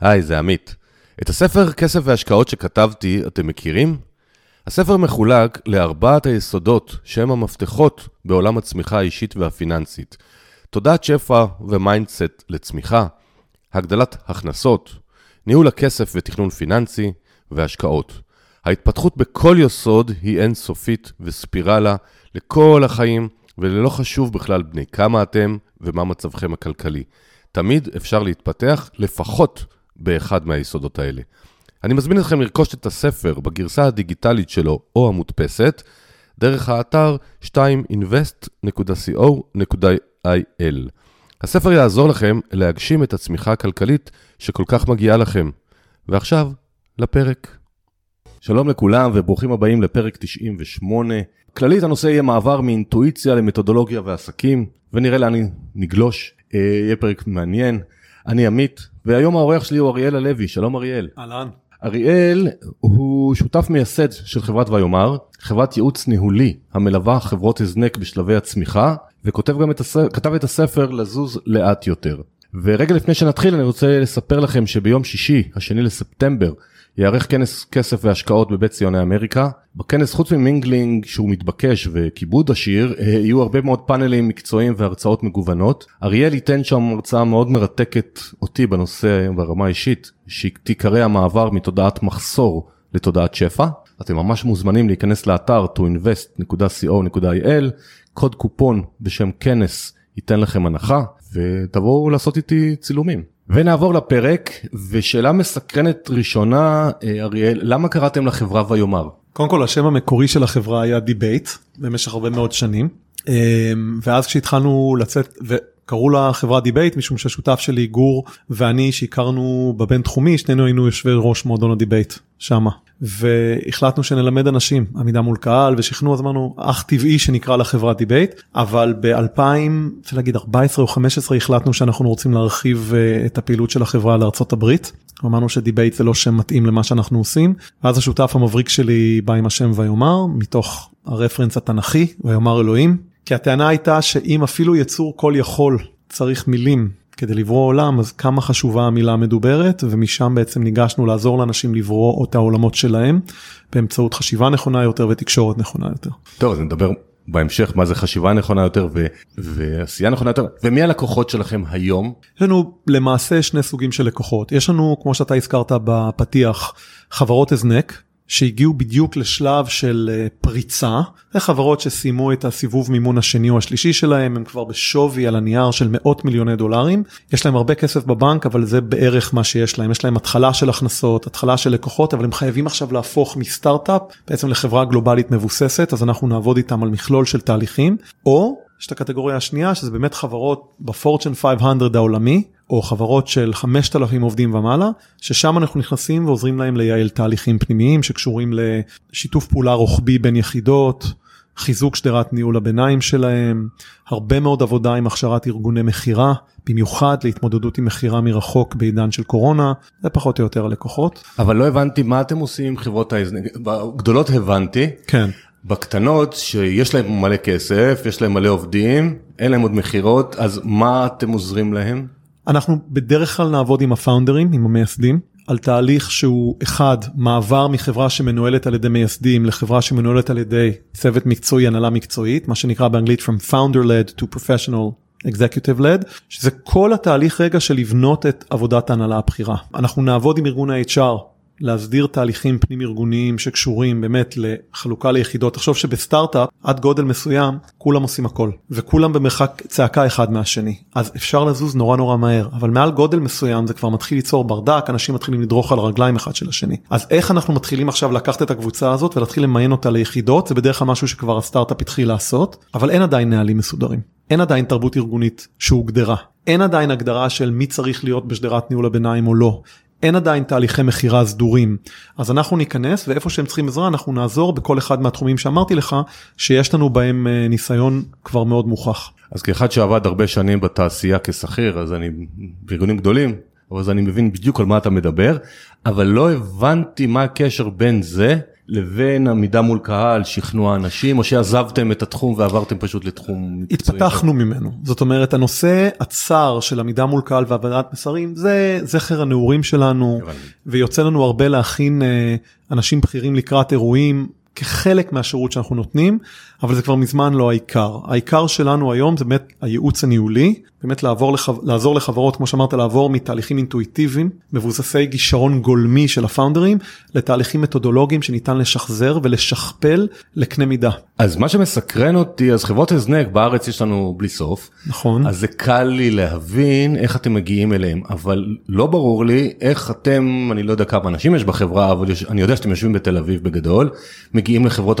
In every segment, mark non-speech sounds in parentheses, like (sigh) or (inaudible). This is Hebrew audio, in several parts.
היי, זה עמית. את הספר כסף והשקעות שכתבתי, אתם מכירים? הספר מחולק לארבעת היסודות שהם המפתחות בעולם הצמיחה האישית והפיננסית. תודעת שפע ו mindset לצמיחה, הגדלת הכנסות, ניהול הכסף ותכנון פיננסי והשקעות. ההתפתחות בכל יסוד היא אינסופית וספירלה לכל החיים, וללא חשוב בכלל בני כמה אתם ומה מצבכם הכלכלי. תמיד אפשר להתפתח לפחות באחד מהיסודות האלה. אני מזמין אתכם לרכוש את הספר בגרסה הדיגיטלית שלו או המודפסת, דרך האתר 2invest.co.il. הספר יעזור לכם להגשים את הצמיחה הכלכלית שכל כך מגיעה לכם. ועכשיו, לפרק. שלום לכולם וברוכים הבאים לפרק 98. כללית הנושא יהיה מעבר מאינטואיציה למתודולוגיה ועסקים, ונראה לאן נגלוש. אה, יהיה פרק מעניין. אני עמית, והיום האורח שלי הוא אריאל הלוי, שלום אריאל. אהלן. אריאל הוא שותף מייסד של חברת ויאמר, חברת ייעוץ ניהולי המלווה חברות הזנק בשלבי הצמיחה, וכותב גם את, הספר, כתב את הספר לזוז לאט יותר. ורגע לפני שנתחיל אני רוצה לספר לכם שביום שישי, השני לספטמבר, ייערך כנס כסף והשקעות בבית ציוני אמריקה. בכנס חוץ מ mingling שהוא מתבקש וכיבוד עשיר, אה, יהיו הרבה מאוד פאנלים מקצועיים והרצאות מגוונות. אריאל ייתן שם הרצאה מאוד מרתקת אותי בנושא ברמה האישית, שתיקרא המעבר מתודעת מחסור לתודעת שפע. אתם ממש מוזמנים להיכנס לאתר toinvest.co.il, קוד קופון בשם כנס ייתן לכם הנחה, ותבואו לעשות איתי צילומים. ונעבור לפרק, ושאלה מסקרנת ראשונה, אה, אריאל, למה קראתם לחברה ויאמר? קודם כל השם המקורי של החברה היה Debate במשך הרבה מאוד שנים, אה, ואז כשהתחלנו לצאת, וקראו לה חברה Debate משום שהשותף שלי גור ואני שהכרנו בבין תחומי, שנינו היינו יושבי ראש מועדון ה debate שמה. והחלטנו שנלמד אנשים עמידה מול קהל ושכנוע אז אמרנו אך טבעי שנקרא לחברה Debate אבל ב2000 רוצה להגיד 14 או 15 החלטנו שאנחנו רוצים להרחיב אה, את הפעילות של החברה לארצות הברית. אמרנו ש Debate זה לא שם מתאים למה שאנחנו עושים ואז השותף המבריק שלי בא עם השם ויאמר מתוך ה reference התנ"כי ויאמר אלוהים כי הטענה הייתה שאם אפילו יצור כל יכול צריך מילים כדי לברוא עולם אז כמה חשובה המילה המדוברת ומשם בעצם ניגשנו לעזור לאנשים לברוא את העולמות שלהם באמצעות חשיבה נכונה יותר ותקשורת נכונה יותר. טוב אז נדבר בהמשך מה זה חשיבה נכונה יותר ו- ועשייה נכונה יותר ומי הלקוחות שלכם היום? יש לנו למעשה שני סוגים של לקוחות יש לנו כמו שאתה הזכרת בפתיח חברות הזנק שהגיעו בדיוק לשלב של אה, פריצה, זה חברות שסיימו את הסיבוב מימון השני או השלישי שלהם, הם כבר בשווי על הנייר של מאות מיליוני דולרים, יש להם הרבה כסף בבנק אבל זה בערך מה שיש להם, יש להם התחלה של הכנסות, התחלה של לקוחות, אבל הם חייבים עכשיו להפוך מסטארט-אפ בעצם לחברה גלובלית מבוססת, אז אנחנו נעבוד איתם על מכלול של תהליכים, או יש את הקטגוריה השנייה שזה באמת חברות בפורצ'ן 500 העולמי או חברות של 5,000 עובדים ומעלה ששם אנחנו נכנסים ועוזרים להם לייעל תהליכים פנימיים שקשורים לשיתוף פעולה רוחבי בין יחידות, חיזוק שדרת ניהול הביניים שלהם, הרבה מאוד עבודה עם הכשרת ארגוני מכירה, במיוחד להתמודדות עם מכירה מרחוק בעידן של קורונה, זה פחות או יותר הלקוחות. אבל לא הבנתי מה אתם עושים עם חברות ההזנק, בגדולות הבנתי. כן. בקטנות שיש להם מלא כסף, יש להם מלא עובדים, אין להם עוד מכירות, אז מה אתם עוזרים להם? אנחנו בדרך כלל נעבוד עם הפאונדרים, עם המייסדים, על תהליך שהוא אחד, מעבר מחברה שמנוהלת על ידי מייסדים לחברה שמנוהלת על ידי צוות מקצועי, הנהלה מקצועית, מה שנקרא באנגלית From Founder Led to Professional Executive Led, שזה כל התהליך רגע של לבנות את עבודת ההנהלה הבכירה. אנחנו נעבוד עם ארגון ה-HR להסדיר תהליכים פנים ארגוניים שקשורים באמת לחלוקה ליחידות. תחשוב שבסטארט-אפ עד גודל מסוים כולם עושים הכל וכולם במרחק צעקה אחד מהשני. אז אפשר לזוז נורא נורא מהר אבל מעל גודל מסוים זה כבר מתחיל ליצור ברדק אנשים מתחילים לדרוך על הרגליים אחד של השני. אז איך אנחנו מתחילים עכשיו לקחת את הקבוצה הזאת ולהתחיל למיין אותה ליחידות? זה בדרך כלל משהו שכבר הסטארט-אפ התחיל לעשות אבל אין עדיין נהלים מסודרים. אין עדיין תרבות ארגונית שהוגדרה. אין עדיין הגדרה של מי צריך להיות בשדרת ניהול הביניים או לא. אין עדיין תהליכי מכירה סדורים אז אנחנו ניכנס ואיפה שהם צריכים עזרה אנחנו נעזור בכל אחד מהתחומים שאמרתי לך שיש לנו בהם אה, ניסיון כבר מאוד מוכח. אז כאחד שעבד הרבה שנים בתעשייה כשכיר אז אני בארגונים גדולים אז אני מבין בדיוק על מה אתה מדבר אבל לא הבנתי מה הקשר בין זה לבין עמידה מול קהל, שכנוע אנשים, או שעזבתם את התחום ועברתם פשוט לתחום מקצועי? התפתחנו ממנו. זאת אומרת, הנושא הצר של עמידה מול קהל והבנת מסרים, זה זכר הנעורים שלנו, ויוצא לנו הרבה להכין אה, אנשים בכירים לקראת אירועים. כחלק מהשירות שאנחנו נותנים, אבל זה כבר מזמן לא העיקר. העיקר שלנו היום זה באמת הייעוץ הניהולי, באמת לעבור לח... לעזור לחברות, כמו שאמרת, לעבור מתהליכים אינטואיטיביים, מבוססי גישרון גולמי של הפאונדרים, לתהליכים מתודולוגיים שניתן לשחזר ולשכפל לקנה מידה. אז מה שמסקרן אותי, אז חברות הזנק בארץ יש לנו בלי סוף. נכון. אז זה קל לי להבין איך אתם מגיעים אליהם, אבל לא ברור לי איך אתם, אני לא יודע כמה אנשים יש בחברה, אבל יש, אני יודע שאתם יושבים בתל אביב בגדול, מגיעים לחברות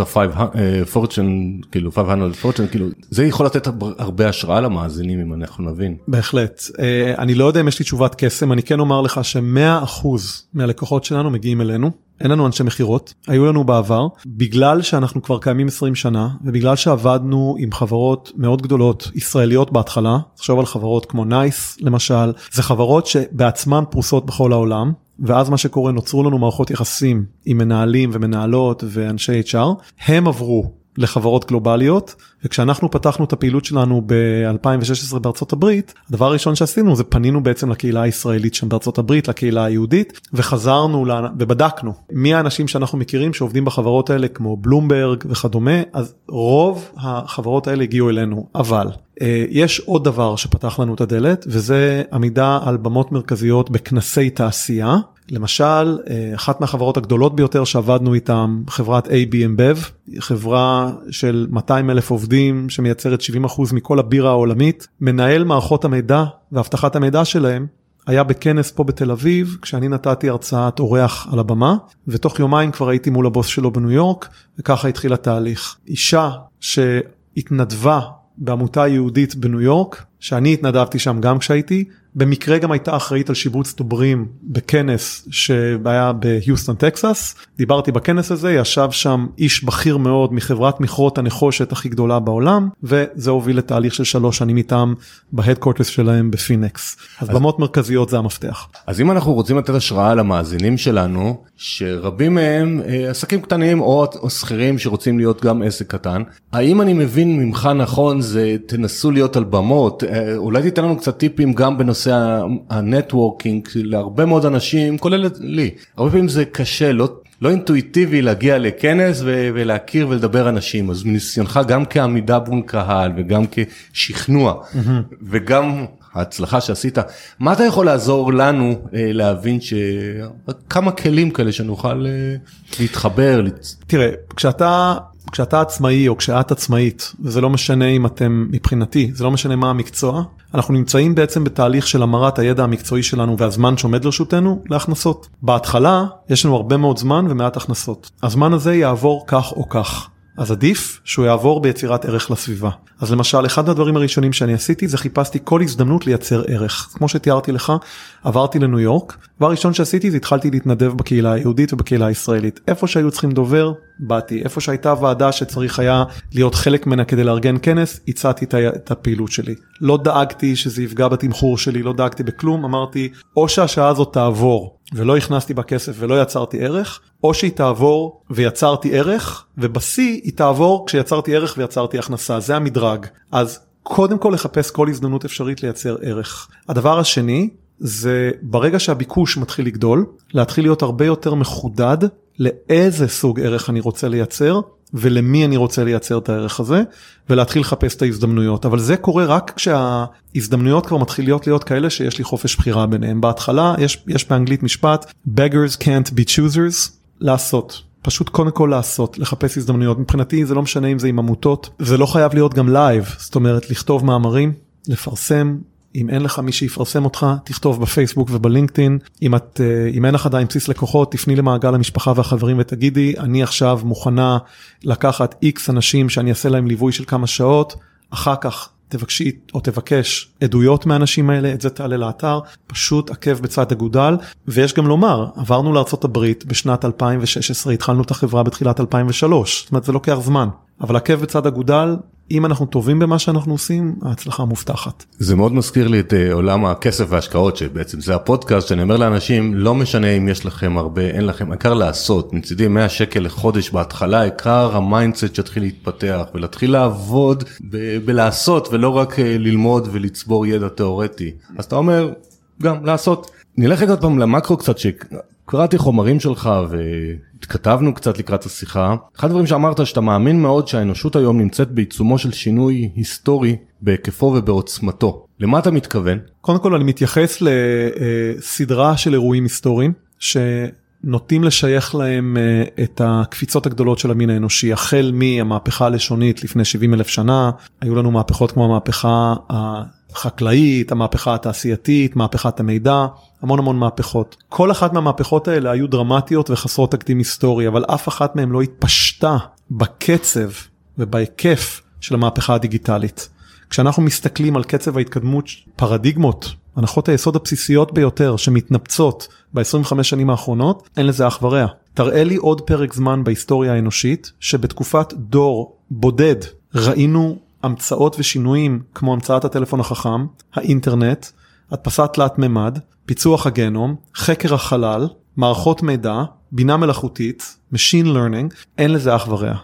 ה-500, כאילו 500 פורצ'ן כאילו זה יכול לתת הרבה השראה למאזינים אם אנחנו נבין. בהחלט אה, אני לא יודע אם יש לי תשובת קסם אני כן אומר לך שמאה אחוז מהלקוחות שלנו מגיעים אלינו. אין לנו אנשי מכירות, היו לנו בעבר, בגלל שאנחנו כבר קיימים 20 שנה, ובגלל שעבדנו עם חברות מאוד גדולות, ישראליות בהתחלה, תחשוב על חברות כמו נייס למשל, זה חברות שבעצמן פרוסות בכל העולם, ואז מה שקורה, נוצרו לנו מערכות יחסים עם מנהלים ומנהלות ואנשי HR, הם עברו לחברות גלובליות וכשאנחנו פתחנו את הפעילות שלנו ב-2016 בארצות הברית הדבר הראשון שעשינו זה פנינו בעצם לקהילה הישראלית שם בארצות הברית לקהילה היהודית וחזרנו ובדקנו מי האנשים שאנחנו מכירים שעובדים בחברות האלה כמו בלומברג וכדומה אז רוב החברות האלה הגיעו אלינו. אבל אה, יש עוד דבר שפתח לנו את הדלת וזה עמידה על במות מרכזיות בכנסי תעשייה למשל, אה, אחת מהחברות הגדולות ביותר שעבדנו איתן, חברת AB InBev, חברה של 200 אלף עובדים שמייצרת 70% מכל הבירה העולמית, מנהל מערכות המידע ואבטחת המידע שלהם היה בכנס פה בתל אביב, כשאני נתתי הרצאת אורח על הבמה, ותוך יומיים כבר הייתי מול הבוס שלו בניו יורק, וככה התחיל התהליך. אישה שהתנדבה בעמותה יהודית בניו יורק, שאני התנדבתי שם גם כשהייתי, במקרה גם הייתה אחראית על שיבוץ דוברים בכנס שהיה בהיוסטון טקסס. דיברתי בכנס הזה, ישב שם איש בכיר מאוד מחברת מכרות הנחושת הכי גדולה בעולם, וזה הוביל לתהליך של שלוש שנים איתם ב headquarters שלהם בפינקס. אז, אז במות מרכזיות זה המפתח. אז אם אנחנו רוצים לתת השראה למאזינים שלנו, שרבים מהם אה, עסקים קטנים או, או שכירים שרוצים להיות גם עסק קטן, האם אני מבין ממך נכון זה תנסו להיות על במות, אה, אולי תיתן לנו קצת טיפים גם בנושא. נושא ה networking להרבה מאוד אנשים כולל לי הרבה פעמים זה קשה לא לא אינטואיטיבי להגיע לכנס ולהכיר ולדבר אנשים אז מניסיונך גם כעמידה מול קהל וגם כשכנוע mm-hmm. וגם ההצלחה שעשית מה אתה יכול לעזור לנו אה, להבין שכמה כלים כאלה שנוכל אה, להתחבר. תראה כשאתה כשאתה עצמאי או כשאת עצמאית וזה לא משנה אם אתם מבחינתי זה לא משנה מה המקצוע אנחנו נמצאים בעצם בתהליך של המרת הידע המקצועי שלנו והזמן שעומד לרשותנו להכנסות. בהתחלה יש לנו הרבה מאוד זמן ומעט הכנסות. הזמן הזה יעבור כך או כך. אז עדיף שהוא יעבור ביצירת ערך לסביבה. אז למשל אחד הדברים הראשונים שאני עשיתי זה חיפשתי כל הזדמנות לייצר ערך. כמו שתיארתי לך עברתי לניו יורק דבר ראשון שעשיתי זה התחלתי להתנדב בקהילה היהודית ובקהילה הישראלית איפה שהיו צריכים דובר באתי איפה שהייתה ועדה שצריך היה להיות חלק ממנה כדי לארגן כנס הצעתי את הפעילות שלי לא דאגתי שזה יפגע בתמחור שלי לא דאגתי בכלום אמרתי או שהשעה הזאת תעבור ולא הכנסתי בה כסף ולא יצרתי ערך או שהיא תעבור ויצרתי ערך ובשיא היא תעבור כשיצרתי ערך ויצרתי הכנסה. זה המדרג. אז קודם כל לחפש כל הזדמנות אפשרית לייצר ערך. הדבר השני זה ברגע שהביקוש מתחיל לגדול, להתחיל להיות הרבה יותר מחודד לאיזה סוג ערך אני רוצה לייצר ולמי אני רוצה לייצר את הערך הזה ולהתחיל לחפש את ההזדמנויות. אבל זה קורה רק כשההזדמנויות כבר מתחילות להיות כאלה שיש לי חופש בחירה ביניהם. בהתחלה יש יש באנגלית משפט beggars can't be choosers לעשות. פשוט קודם כל לעשות לחפש הזדמנויות. מבחינתי זה לא משנה אם זה עם עמותות זה לא חייב להיות גם live זאת אומרת לכתוב מאמרים לפרסם אם אין לך מי שיפרסם אותך תכתוב בפייסבוק ובלינקדאין. אם אה, אם אין לך עדיין בסיס לקוחות תפני למעגל המשפחה והחברים ותגידי אני עכשיו מוכנה לקחת איקס אנשים שאני אעשה להם ליווי של כמה שעות. אחר כך תבקשי או תבקש עדויות מהאנשים האלה את זה תעלה לאתר. פשוט עקב בצד אגודל. ויש גם לומר עברנו הברית בשנת 2016 התחלנו את החברה בתחילת 2003 זאת אומרת זה לוקח זמן. אבל עקב בצד אגודל אם אנחנו טובים במה שאנחנו עושים, ההצלחה מובטחת. זה מאוד מזכיר לי את uh, עולם הכסף וההשקעות, שבעצם זה הפודקאסט שאני אומר לאנשים, לא משנה אם יש לכם הרבה, אין לכם, העיקר לעשות, מצידי 100 שקל לחודש בהתחלה, העיקר ה-mindset שיתחיל להתפתח ולהתחיל לעבוד ב- בלעשות ולא רק uh, ללמוד ולצבור ידע תיאורטי. אז אתה אומר, גם לעשות. נלך עוד פעם למקרו קצת, שקראתי חומרים שלך והתכתבנו קצת לקראת השיחה. אחד הדברים שאמרת שאתה מאמין מאוד שהאנושות היום נמצאת בעיצומו של שינוי היסטורי בהיקפו ובעוצמתו. למה אתה מתכוון? קודם כל אני מתייחס לסדרה של אירועים היסטוריים שנוטים לשייך להם אה, את הקפיצות הגדולות של המין האנושי החל מהמהפכה הלשונית לפני 70 אלף שנה היו לנו מהפכות כמו המהפכה החקלאית, המהפכה התעשייתית, מהפכת המידע, המון המון מהפכות. כל אחת מהמהפכות האלה היו דרמטיות וחסרות תקדים היסטורי, אבל אף אחת מהן לא התפשטה בקצב ובהיקף של המהפכה הדיגיטלית. כשאנחנו מסתכלים על קצב ההתקדמות, פרדיגמות, הנחות היסוד הבסיסיות ביותר שמתנפצות ב-25 שנים האחרונות, אין לזה אח ורע. תראה לי עוד פרק זמן בהיסטוריה האנושית שבתקופת דור בודד ראינו המצאות ושינויים כמו המצאת הטלפון החכם, האינטרנט, הדפסת תלת מימד, פיצוח הגנום, חקר החלל, מערכות מידע, בינה מלאכותית, Machine Learning, אין לזה אח ורע.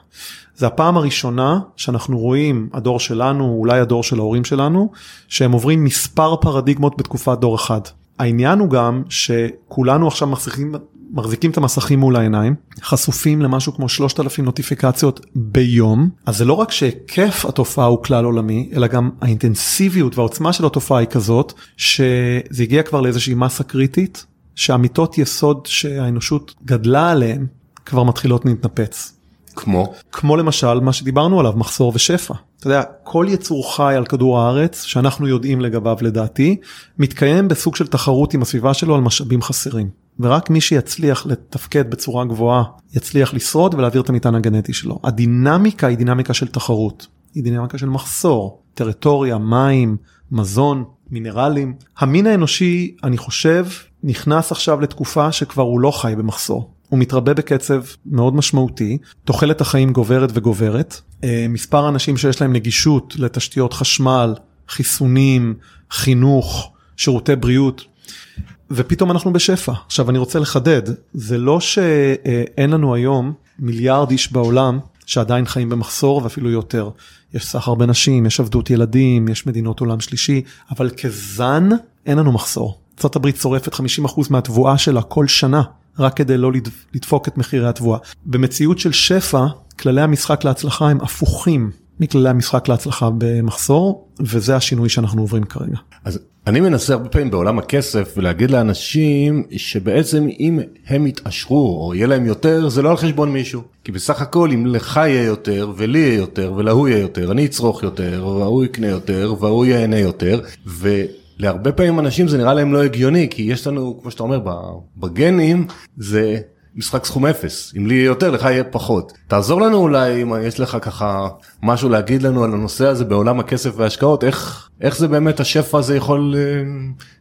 זה הפעם הראשונה שאנחנו רואים, הדור שלנו, אולי הדור של ההורים שלנו, שהם עוברים מספר פרדיגמות בתקופת דור אחד. העניין הוא גם שכולנו עכשיו מחזיקים, מחזיקים את המסכים מול העיניים, חשופים למשהו כמו 3,000 נוטיפיקציות ביום, אז זה לא רק שהיקף התופעה הוא כלל עולמי, אלא גם האינטנסיביות והעוצמה של התופעה היא כזאת, שזה הגיע כבר לאיזושהי מסה קריטית, שאמיתות יסוד שהאנושות גדלה עליהן כבר מתחילות להתנפץ. כמו? כמו למשל מה שדיברנו עליו, מחסור ושפע. אתה יודע, כל יצור חי על כדור הארץ, שאנחנו יודעים לגביו לדעתי, מתקיים בסוג של תחרות עם הסביבה שלו על משאבים חסרים. ורק מי שיצליח לתפקד בצורה גבוהה, יצליח לשרוד ולהעביר את המטען הגנטי שלו. הדינמיקה היא דינמיקה של תחרות, היא דינמיקה של מחסור, טריטוריה, מים, מזון, מינרלים. המין האנושי, אני חושב, נכנס עכשיו לתקופה שכבר הוא לא חי במחסור. הוא מתרבה בקצב מאוד משמעותי, תוחלת החיים גוברת וגוברת, אה, מספר האנשים שיש להם נגישות לתשתיות חשמל, חיסונים, חינוך, שירותי בריאות, ופתאום אנחנו בשפע. עכשיו אני רוצה לחדד, זה לא שאין לנו היום מיליארד איש בעולם שעדיין חיים במחסור ואפילו יותר. יש סחר בנשים, יש עבדות ילדים, יש מדינות עולם שלישי, אבל כזן אין לנו מחסור. ארה"ב שורפת 50% מהתבואה שלה כל שנה. רק כדי לא לדפוק את מחירי התבואה. במציאות של שפע, כללי המשחק להצלחה הם הפוכים מכללי המשחק להצלחה במחסור, וזה השינוי שאנחנו עוברים כרגע. אז אני מנסה הרבה פעמים בעולם הכסף ולהגיד לאנשים שבעצם אם הם יתעשרו או יהיה להם יותר זה לא על חשבון מישהו כי בסך הכל אם לך יהיה יותר ולי יהיה יותר ולהוא יהיה יותר אני אצרוך יותר והוא יקנה יותר והוא ייהנה יותר. ו... להרבה פעמים אנשים זה נראה להם לא הגיוני כי יש לנו כמו שאתה אומר בגנים זה משחק סכום אפס אם לי יותר לך יהיה פחות תעזור לנו אולי אם יש לך ככה משהו להגיד לנו על הנושא הזה בעולם הכסף וההשקעות איך איך זה באמת השפע הזה יכול אה,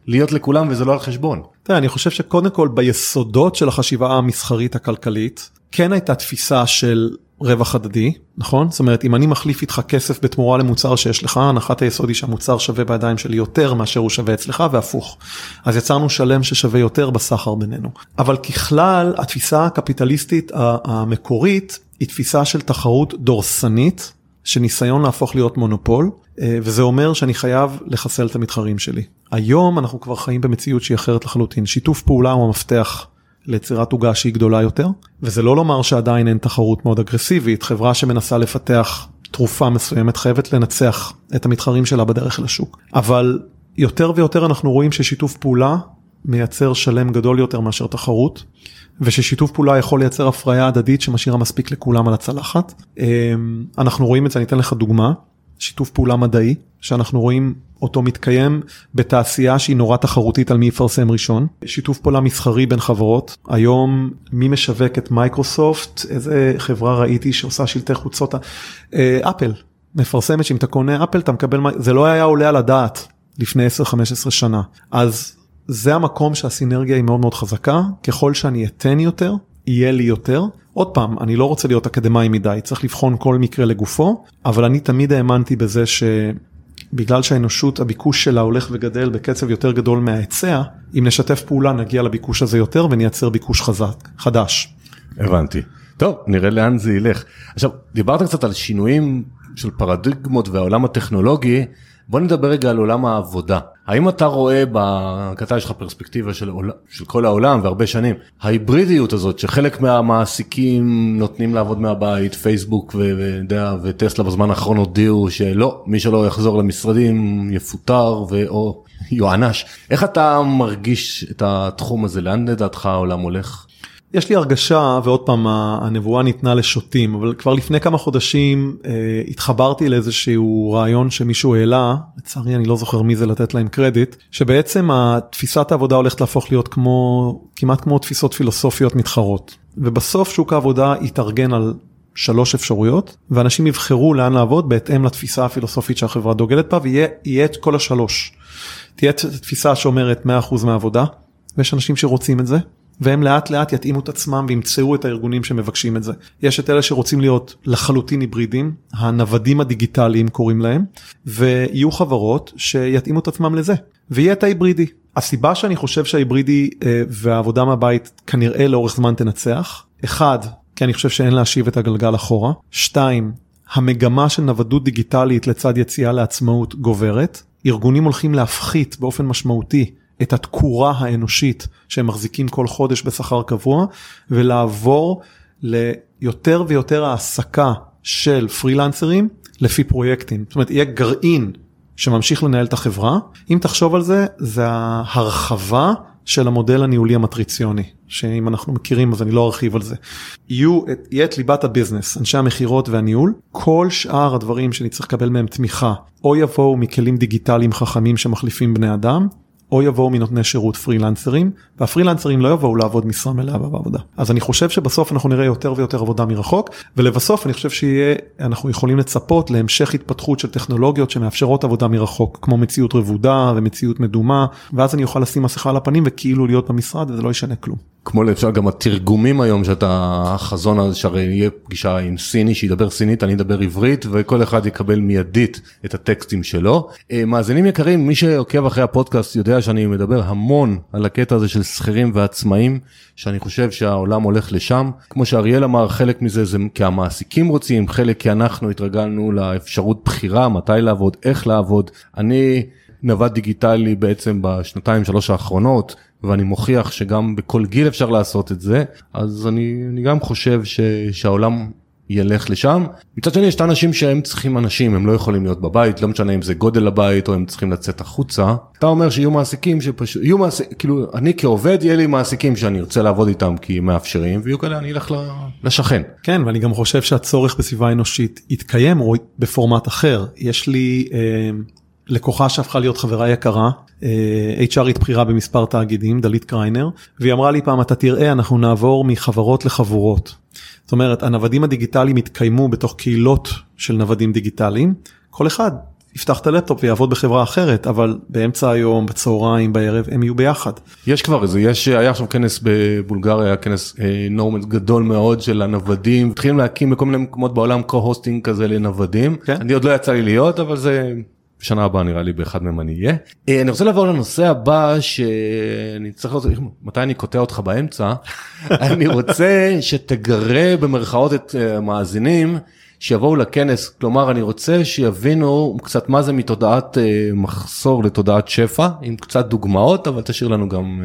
להיות לכולם וזה לא על חשבון. תראה, אני חושב שקודם כל ביסודות של החשיבה המסחרית הכלכלית כן הייתה תפיסה של רווח הדדי, נכון? זאת אומרת, אם אני מחליף איתך כסף בתמורה למוצר שיש לך, הנחת היסוד היא שהמוצר שווה בידיים שלי יותר מאשר הוא שווה אצלך, והפוך. אז יצרנו שלם ששווה יותר בסחר בינינו. אבל ככלל, התפיסה הקפיטליסטית המקורית היא תפיסה של תחרות דורסנית, של ניסיון להפוך להיות מונופול, אה, וזה אומר שאני חייב לחסל את המתחרים שלי. היום אנחנו כבר חיים במציאות שהיא אחרת לחלוטין. שיתוף פעולה הוא המפתח ליצירת עוגה שהיא גדולה יותר, וזה לא לומר שעדיין אין תחרות מאוד אגרסיבית, חברה שמנסה לפתח תרופה מסוימת חייבת לנצח את המתחרים שלה בדרך לשוק. אבל יותר ויותר אנחנו רואים ששיתוף פעולה מייצר שלם גדול יותר מאשר תחרות, וששיתוף פעולה יכול לייצר הפריה הדדית שמשאירה מספיק לכולם על הצלחת. אמ, אנחנו רואים את זה, אני אתן לך דוגמה, שיתוף פעולה מדעי, שאנחנו רואים אותו מתקיים בתעשייה שהיא נורא תחרותית על מי יפרסם ראשון. שיתוף פעולה מסחרי בין חברות, היום מי משווק את מייקרוסופט, איזה חברה ראיתי שעושה שלטי חוצות, אה, אפל מפרסמת שאם אתה קונה אפל אתה מקבל, זה לא היה עולה על הדעת לפני 10-15 שנה. אז זה המקום שהסינרגיה היא מאוד מאוד חזקה, ככל שאני אתן יותר, יהיה לי יותר. עוד פעם, אני לא רוצה להיות אקדמאי מדי, צריך לבחון כל מקרה לגופו, אבל אני תמיד האמנתי בזה שבגלל שהאנושות, הביקוש שלה הולך וגדל בקצב יותר גדול מההיצע, אם נשתף פעולה נגיע לביקוש הזה יותר ונייצר ביקוש חזק, חדש. הבנתי. טוב, נראה לאן זה ילך. עכשיו, דיברת קצת על שינויים של פרדיגמות והעולם הטכנולוגי, בוא נדבר רגע על עולם העבודה. האם אתה רואה, בקטע יש לך פרספקטיבה של, עול... של כל העולם והרבה שנים, ההיברידיות הזאת שחלק מהמעסיקים נותנים לעבוד מהבית, פייסבוק ו... וטסלה בזמן האחרון הודיעו שלא, מי שלא יחזור למשרדים יפוטר ו... או יוענש. איך אתה מרגיש את התחום הזה, לאן לדעתך העולם הולך? יש לי הרגשה ועוד פעם הנבואה ניתנה לשוטים אבל כבר לפני כמה חודשים אה, התחברתי לאיזשהו רעיון שמישהו העלה לצערי אני לא זוכר מי זה לתת להם קרדיט שבעצם התפיסת העבודה הולכת להפוך להיות כמו כמעט כמו תפיסות פילוסופיות מתחרות ובסוף שוק העבודה יתארגן על שלוש אפשרויות ואנשים יבחרו לאן לעבוד בהתאם לתפיסה הפילוסופית שהחברה דוגלת בה ויהיה את כל השלוש. תהיה תפיסה שאומרת 100% מהעבודה ויש אנשים שרוצים את זה והם לאט לאט יתאימו את עצמם וימצאו את הארגונים שמבקשים את זה. יש את אלה שרוצים להיות לחלוטין היברידים, הנוודים הדיגיטליים קוראים להם, ויהיו חברות שיתאימו את עצמם לזה, ויהיה את ההיברידי. הסיבה שאני חושב שההיברידי אה, והעבודה מהבית כנראה לאורך זמן תנצח, אחד, כי אני חושב שאין להשיב את הגלגל אחורה, שתיים, המגמה של נוודות דיגיטלית לצד יציאה לעצמאות גוברת, ארגונים הולכים להפחית באופן משמעותי את התקורה האנושית שהם מחזיקים כל חודש בשכר קבוע ולעבור ליותר ויותר העסקה של פרילנסרים לפי פרויקטים. זאת אומרת יהיה גרעין שממשיך לנהל את החברה. אם תחשוב על זה, זה ההרחבה של המודל הניהולי המטריציוני, שאם אנחנו מכירים אז אני לא ארחיב על זה. יהיו, יהיה את ליבת הביזנס, אנשי המכירות והניהול, כל שאר הדברים שאני צריך לקבל מהם תמיכה, או יבואו מכלים דיגיטליים חכמים שמחליפים בני אדם, או יבואו מנותני שירות פרילנסרים, והפרילנסרים לא יבואו לעבוד משרה מלאה בעבודה. אז אני חושב שבסוף אנחנו נראה יותר ויותר עבודה מרחוק, ולבסוף אני חושב שיהיה, אנחנו יכולים לצפות להמשך התפתחות של טכנולוגיות שמאפשרות עבודה מרחוק, כמו מציאות רבודה ומציאות מדומה, ואז אני אוכל לשים מסכה על הפנים וכאילו להיות במשרד וזה לא ישנה כלום. כמו למשל גם התרגומים היום שאתה החזון הזה שהרי יהיה פגישה עם סיני שידבר סינית אני אדבר עברית וכל אחד יקבל מיידית את הטקסטים שלו. אה, מאזינים יקרים מי שעוקב אחרי הפודקאסט יודע שאני מדבר המון על הקטע הזה של שכירים ועצמאים שאני חושב שהעולם הולך לשם כמו שאריאל אמר חלק מזה זה כי המעסיקים רוצים חלק כי אנחנו התרגלנו לאפשרות בחירה מתי לעבוד איך לעבוד אני. נווד דיגיטלי בעצם בשנתיים שלוש האחרונות ואני מוכיח שגם בכל גיל אפשר לעשות את זה אז אני, אני גם חושב ש, שהעולם ילך לשם. מצד שני יש את האנשים שהם צריכים אנשים הם לא יכולים להיות בבית לא משנה אם זה גודל הבית או הם צריכים לצאת החוצה. אתה אומר שיהיו מעסיקים שפשוט יהיו מעסיקים כאילו אני כעובד יהיה לי מעסיקים שאני רוצה לעבוד איתם כי הם מאפשרים ויהיו כאלה אני אלך לשכן. כן ואני גם חושב שהצורך בסביבה אנושית יתקיים או בפורמט אחר יש לי. אה... לקוחה שהפכה להיות חברה יקרה, אה, HR ית בכירה במספר תאגידים, דלית קריינר, והיא אמרה לי פעם, אתה תראה, אנחנו נעבור מחברות לחבורות. זאת אומרת, הנוודים הדיגיטליים יתקיימו בתוך קהילות של נוודים דיגיטליים, כל אחד יפתח את הלפטופ ויעבוד בחברה אחרת, אבל באמצע היום, בצהריים, בערב, הם יהיו ביחד. יש כבר איזה, יש, היה עכשיו כנס בבולגריה, היה כנס אה, נורמנט גדול מאוד של הנוודים, התחילים להקים בכל מיני מקומות בעולם קו-הוסטינג כזה לנוודים, כן? אני עוד לא יצא לי להיות, אבל זה בשנה הבאה נראה לי באחד מהם אני אהיה. אה, אני רוצה לעבור לנושא הבא שאני צריך לראות מתי אני קוטע אותך באמצע. (laughs) אני רוצה שתגרה במרכאות את המאזינים אה, שיבואו לכנס כלומר אני רוצה שיבינו קצת מה זה מתודעת אה, מחסור לתודעת שפע עם קצת דוגמאות אבל תשאיר לנו גם.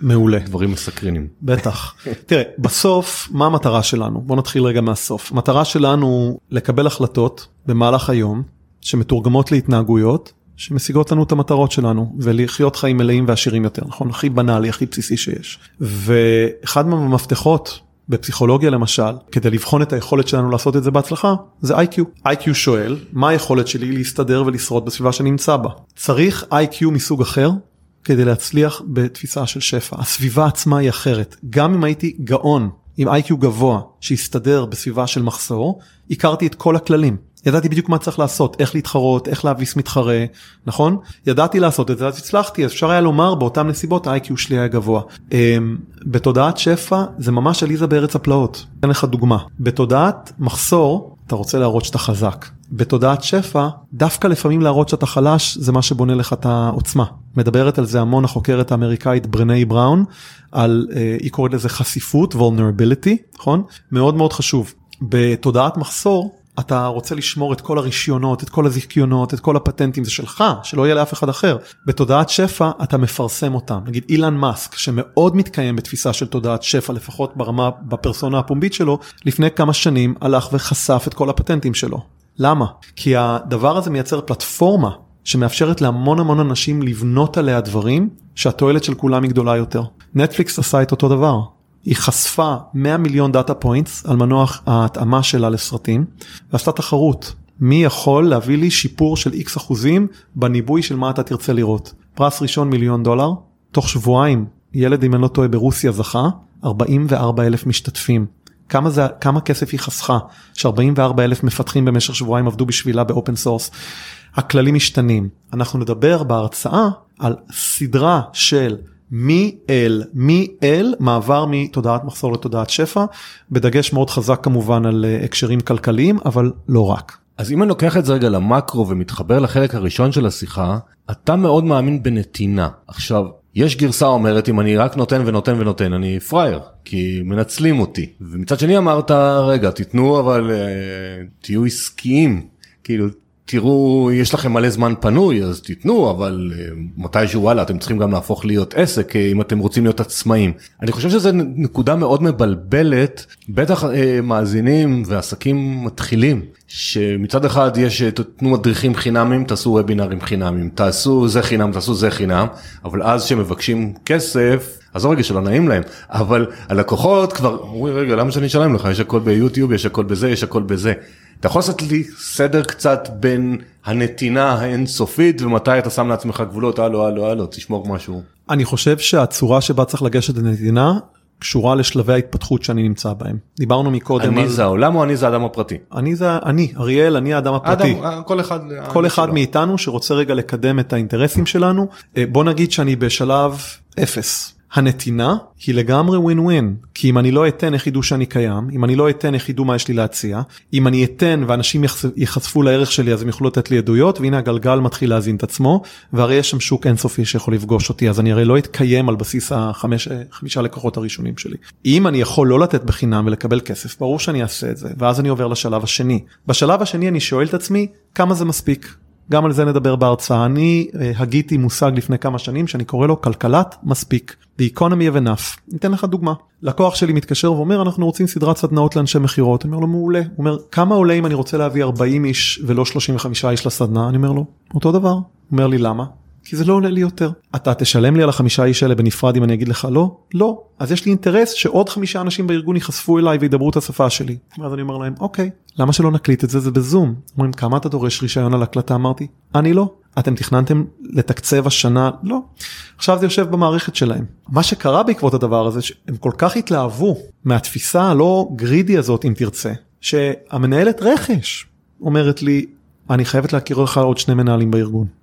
מעולה. דברים מסקרנים. בטח. (laughs) תראה, בסוף, מה המטרה שלנו? בוא נתחיל רגע מהסוף. המטרה שלנו לקבל החלטות במהלך היום שמתורגמות להתנהגויות שמשיגות לנו את המטרות שלנו ולחיות חיים מלאים ועשירים יותר נכון? הכי בנאלי הכי בסיסי שיש. ואחד מהמפתחות בפסיכולוגיה למשל כדי לבחון את היכולת שלנו לעשות את זה בהצלחה זה איי-קיו. איי-קיו שואל מה היכולת שלי להסתדר ולשרוד בסביבה שנמצא בה? צריך איי-קיו מסוג אחר כדי להצליח בתפיסה של שפע. הסביבה עצמה היא אחרת. גם אם הייתי גאון עם איי-קיו גבוה שהסתדר בסביבה של מחסור הכרתי את כל הכללים ידעתי בדיוק מה צריך לעשות, איך להתחרות, איך להביס מתחרה, נכון? ידעתי לעשות את זה, אז הצלחתי, אז אפשר היה לומר באותן נסיבות ה-IQ שלי היה גבוה. אמ, בתודעת שפע זה ממש עליזה בארץ הפלאות. אתן לך דוגמה. בתודעת מחסור, אתה רוצה להראות שאתה חזק. בתודעת שפע, דווקא לפעמים להראות שאתה חלש זה מה שבונה לך את העוצמה. מדברת על זה המון החוקרת האמריקאית ברני בראון, על, אה, היא קוראת לזה חשיפות, vulnerability, נכון? מאוד מאוד חשוב. בתודעת מחסור, אתה רוצה לשמור את כל הרישיונות, את כל הזיכיונות, את כל הפטנטים, זה שלך, שלא יהיה לאף אחד אחר. בתודעת שפע אתה מפרסם אותם. נגיד אילן מאסק, שמאוד מתקיים בתפיסה של תודעת שפע, לפחות ברמה, בפרסונה הפומבית שלו, לפני כמה שנים הלך וחשף את כל הפטנטים שלו. למה? כי הדבר הזה מייצר פלטפורמה שמאפשרת להמון המון אנשים לבנות עליה דברים שהתועלת של כולם היא גדולה יותר. נטפליקס עשה את אותו דבר. היא חשפה 100 מיליון data points על מנוע ההתאמה שלה לסרטים ועשתה תחרות. מי יכול להביא לי שיפור של איקס אחוזים בניבוי של מה אתה תרצה לראות. פרס ראשון מיליון דולר, תוך שבועיים ילד אם אני לא טועה ברוסיה זכה, 44 אלף משתתפים. כמה, זה, כמה כסף היא חסכה, ש-44 אלף מפתחים במשך שבועיים עבדו בשבילה ב-open source. הכללים משתנים. אנחנו נדבר בהרצאה על סדרה של מי אל, מי אל, מעבר מתודעת מחסור לתודעת שפע, בדגש מאוד חזק כמובן על אה, הקשרים כלכליים, אבל לא רק. אז אם אני לוקח את זה רגע למקרו ומתחבר לחלק הראשון של השיחה, אתה מאוד מאמין בנתינה. עכשיו, יש גרסה אומרת אם אני רק נותן ונותן ונותן אני פראייר כי מנצלים אותי ומצד שני אמרת רגע תיתנו אבל uh, תהיו עסקיים כאילו תראו יש לכם מלא זמן פנוי אז תיתנו אבל uh, מתישהו וואלה אתם צריכים גם להפוך להיות עסק uh, אם אתם רוצים להיות עצמאים. אני חושב שזו נקודה מאוד מבלבלת בטח uh, מאזינים ועסקים מתחילים שמצד אחד יש תנו מדריכים חינמים תעשו וובינארים חינמים תעשו זה חינם תעשו זה חינם אבל אז שמבקשים כסף אז רגע שלא נעים להם אבל הלקוחות כבר אומרים רגע למה שאני אשלם לך יש הכל ביוטיוב יש הכל בזה יש הכל בזה. אתה יכול לעשות לי סדר קצת בין הנתינה האינסופית ומתי אתה שם לעצמך גבולות הלו הלו הלו תשמור משהו. אני חושב שהצורה שבה צריך לגשת לנתינה קשורה לשלבי ההתפתחות שאני נמצא בהם. דיברנו מקודם אני על... זה העולם או אני זה האדם הפרטי? אני זה אני, אריאל, אני האדם הפרטי. אדם, כל אחד, כל אחד מאיתנו שרוצה רגע לקדם את האינטרסים שלנו. אה, בוא נגיד שאני בשלב אפס. הנתינה היא לגמרי ווין ווין כי אם אני לא אתן איך ידעו שאני קיים אם אני לא אתן איך ידעו מה יש לי להציע אם אני אתן ואנשים ייחשפו לערך שלי אז הם יוכלו לתת לי עדויות והנה הגלגל מתחיל להזין את עצמו והרי יש שם שוק אינסופי שיכול לפגוש אותי אז אני הרי לא אתקיים על בסיס החמש חמישה לקוחות הראשונים שלי. אם אני יכול לא לתת בחינם ולקבל כסף ברור שאני אעשה את זה ואז אני עובר לשלב השני. בשלב השני אני שואל את עצמי כמה זה מספיק גם על זה נדבר בהרצאה. אני uh, הגיתי מושג לפני כמה שנים שאני קורא לו כלכלת מספיק, The Economy of Enough. ניתן לך דוגמה. לקוח שלי מתקשר ואומר אנחנו רוצים סדרת סדנאות לאנשי מכירות. אני אומר לו מעולה. הוא אומר כמה עולה אם אני רוצה להביא 40 איש ולא 35 איש לסדנה? אני אומר לו אותו דבר. הוא אומר לי למה? כי זה לא עולה לי יותר. אתה תשלם לי על החמישה איש האלה בנפרד אם אני אגיד לך לא? לא. אז יש לי אינטרס שעוד חמישה אנשים בארגון ייחשפו אליי וידברו את השפה שלי. ואז אני אומר להם אוקיי, למה שלא נקליט את זה? זה בזום. אומרים כמה אתה דורש רישיון על הקלטה? אמרתי, אני לא. אתם תכננתם לתקצב השנה? לא. עכשיו זה יושב במערכת שלהם. מה שקרה בעקבות הדבר הזה, שהם כל כך התלהבו מהתפיסה הלא גרידי הזאת אם תרצה, שהמנהלת רכש אומרת לי, אני חייבת להכיר לך עוד שני מנהלים בארגון.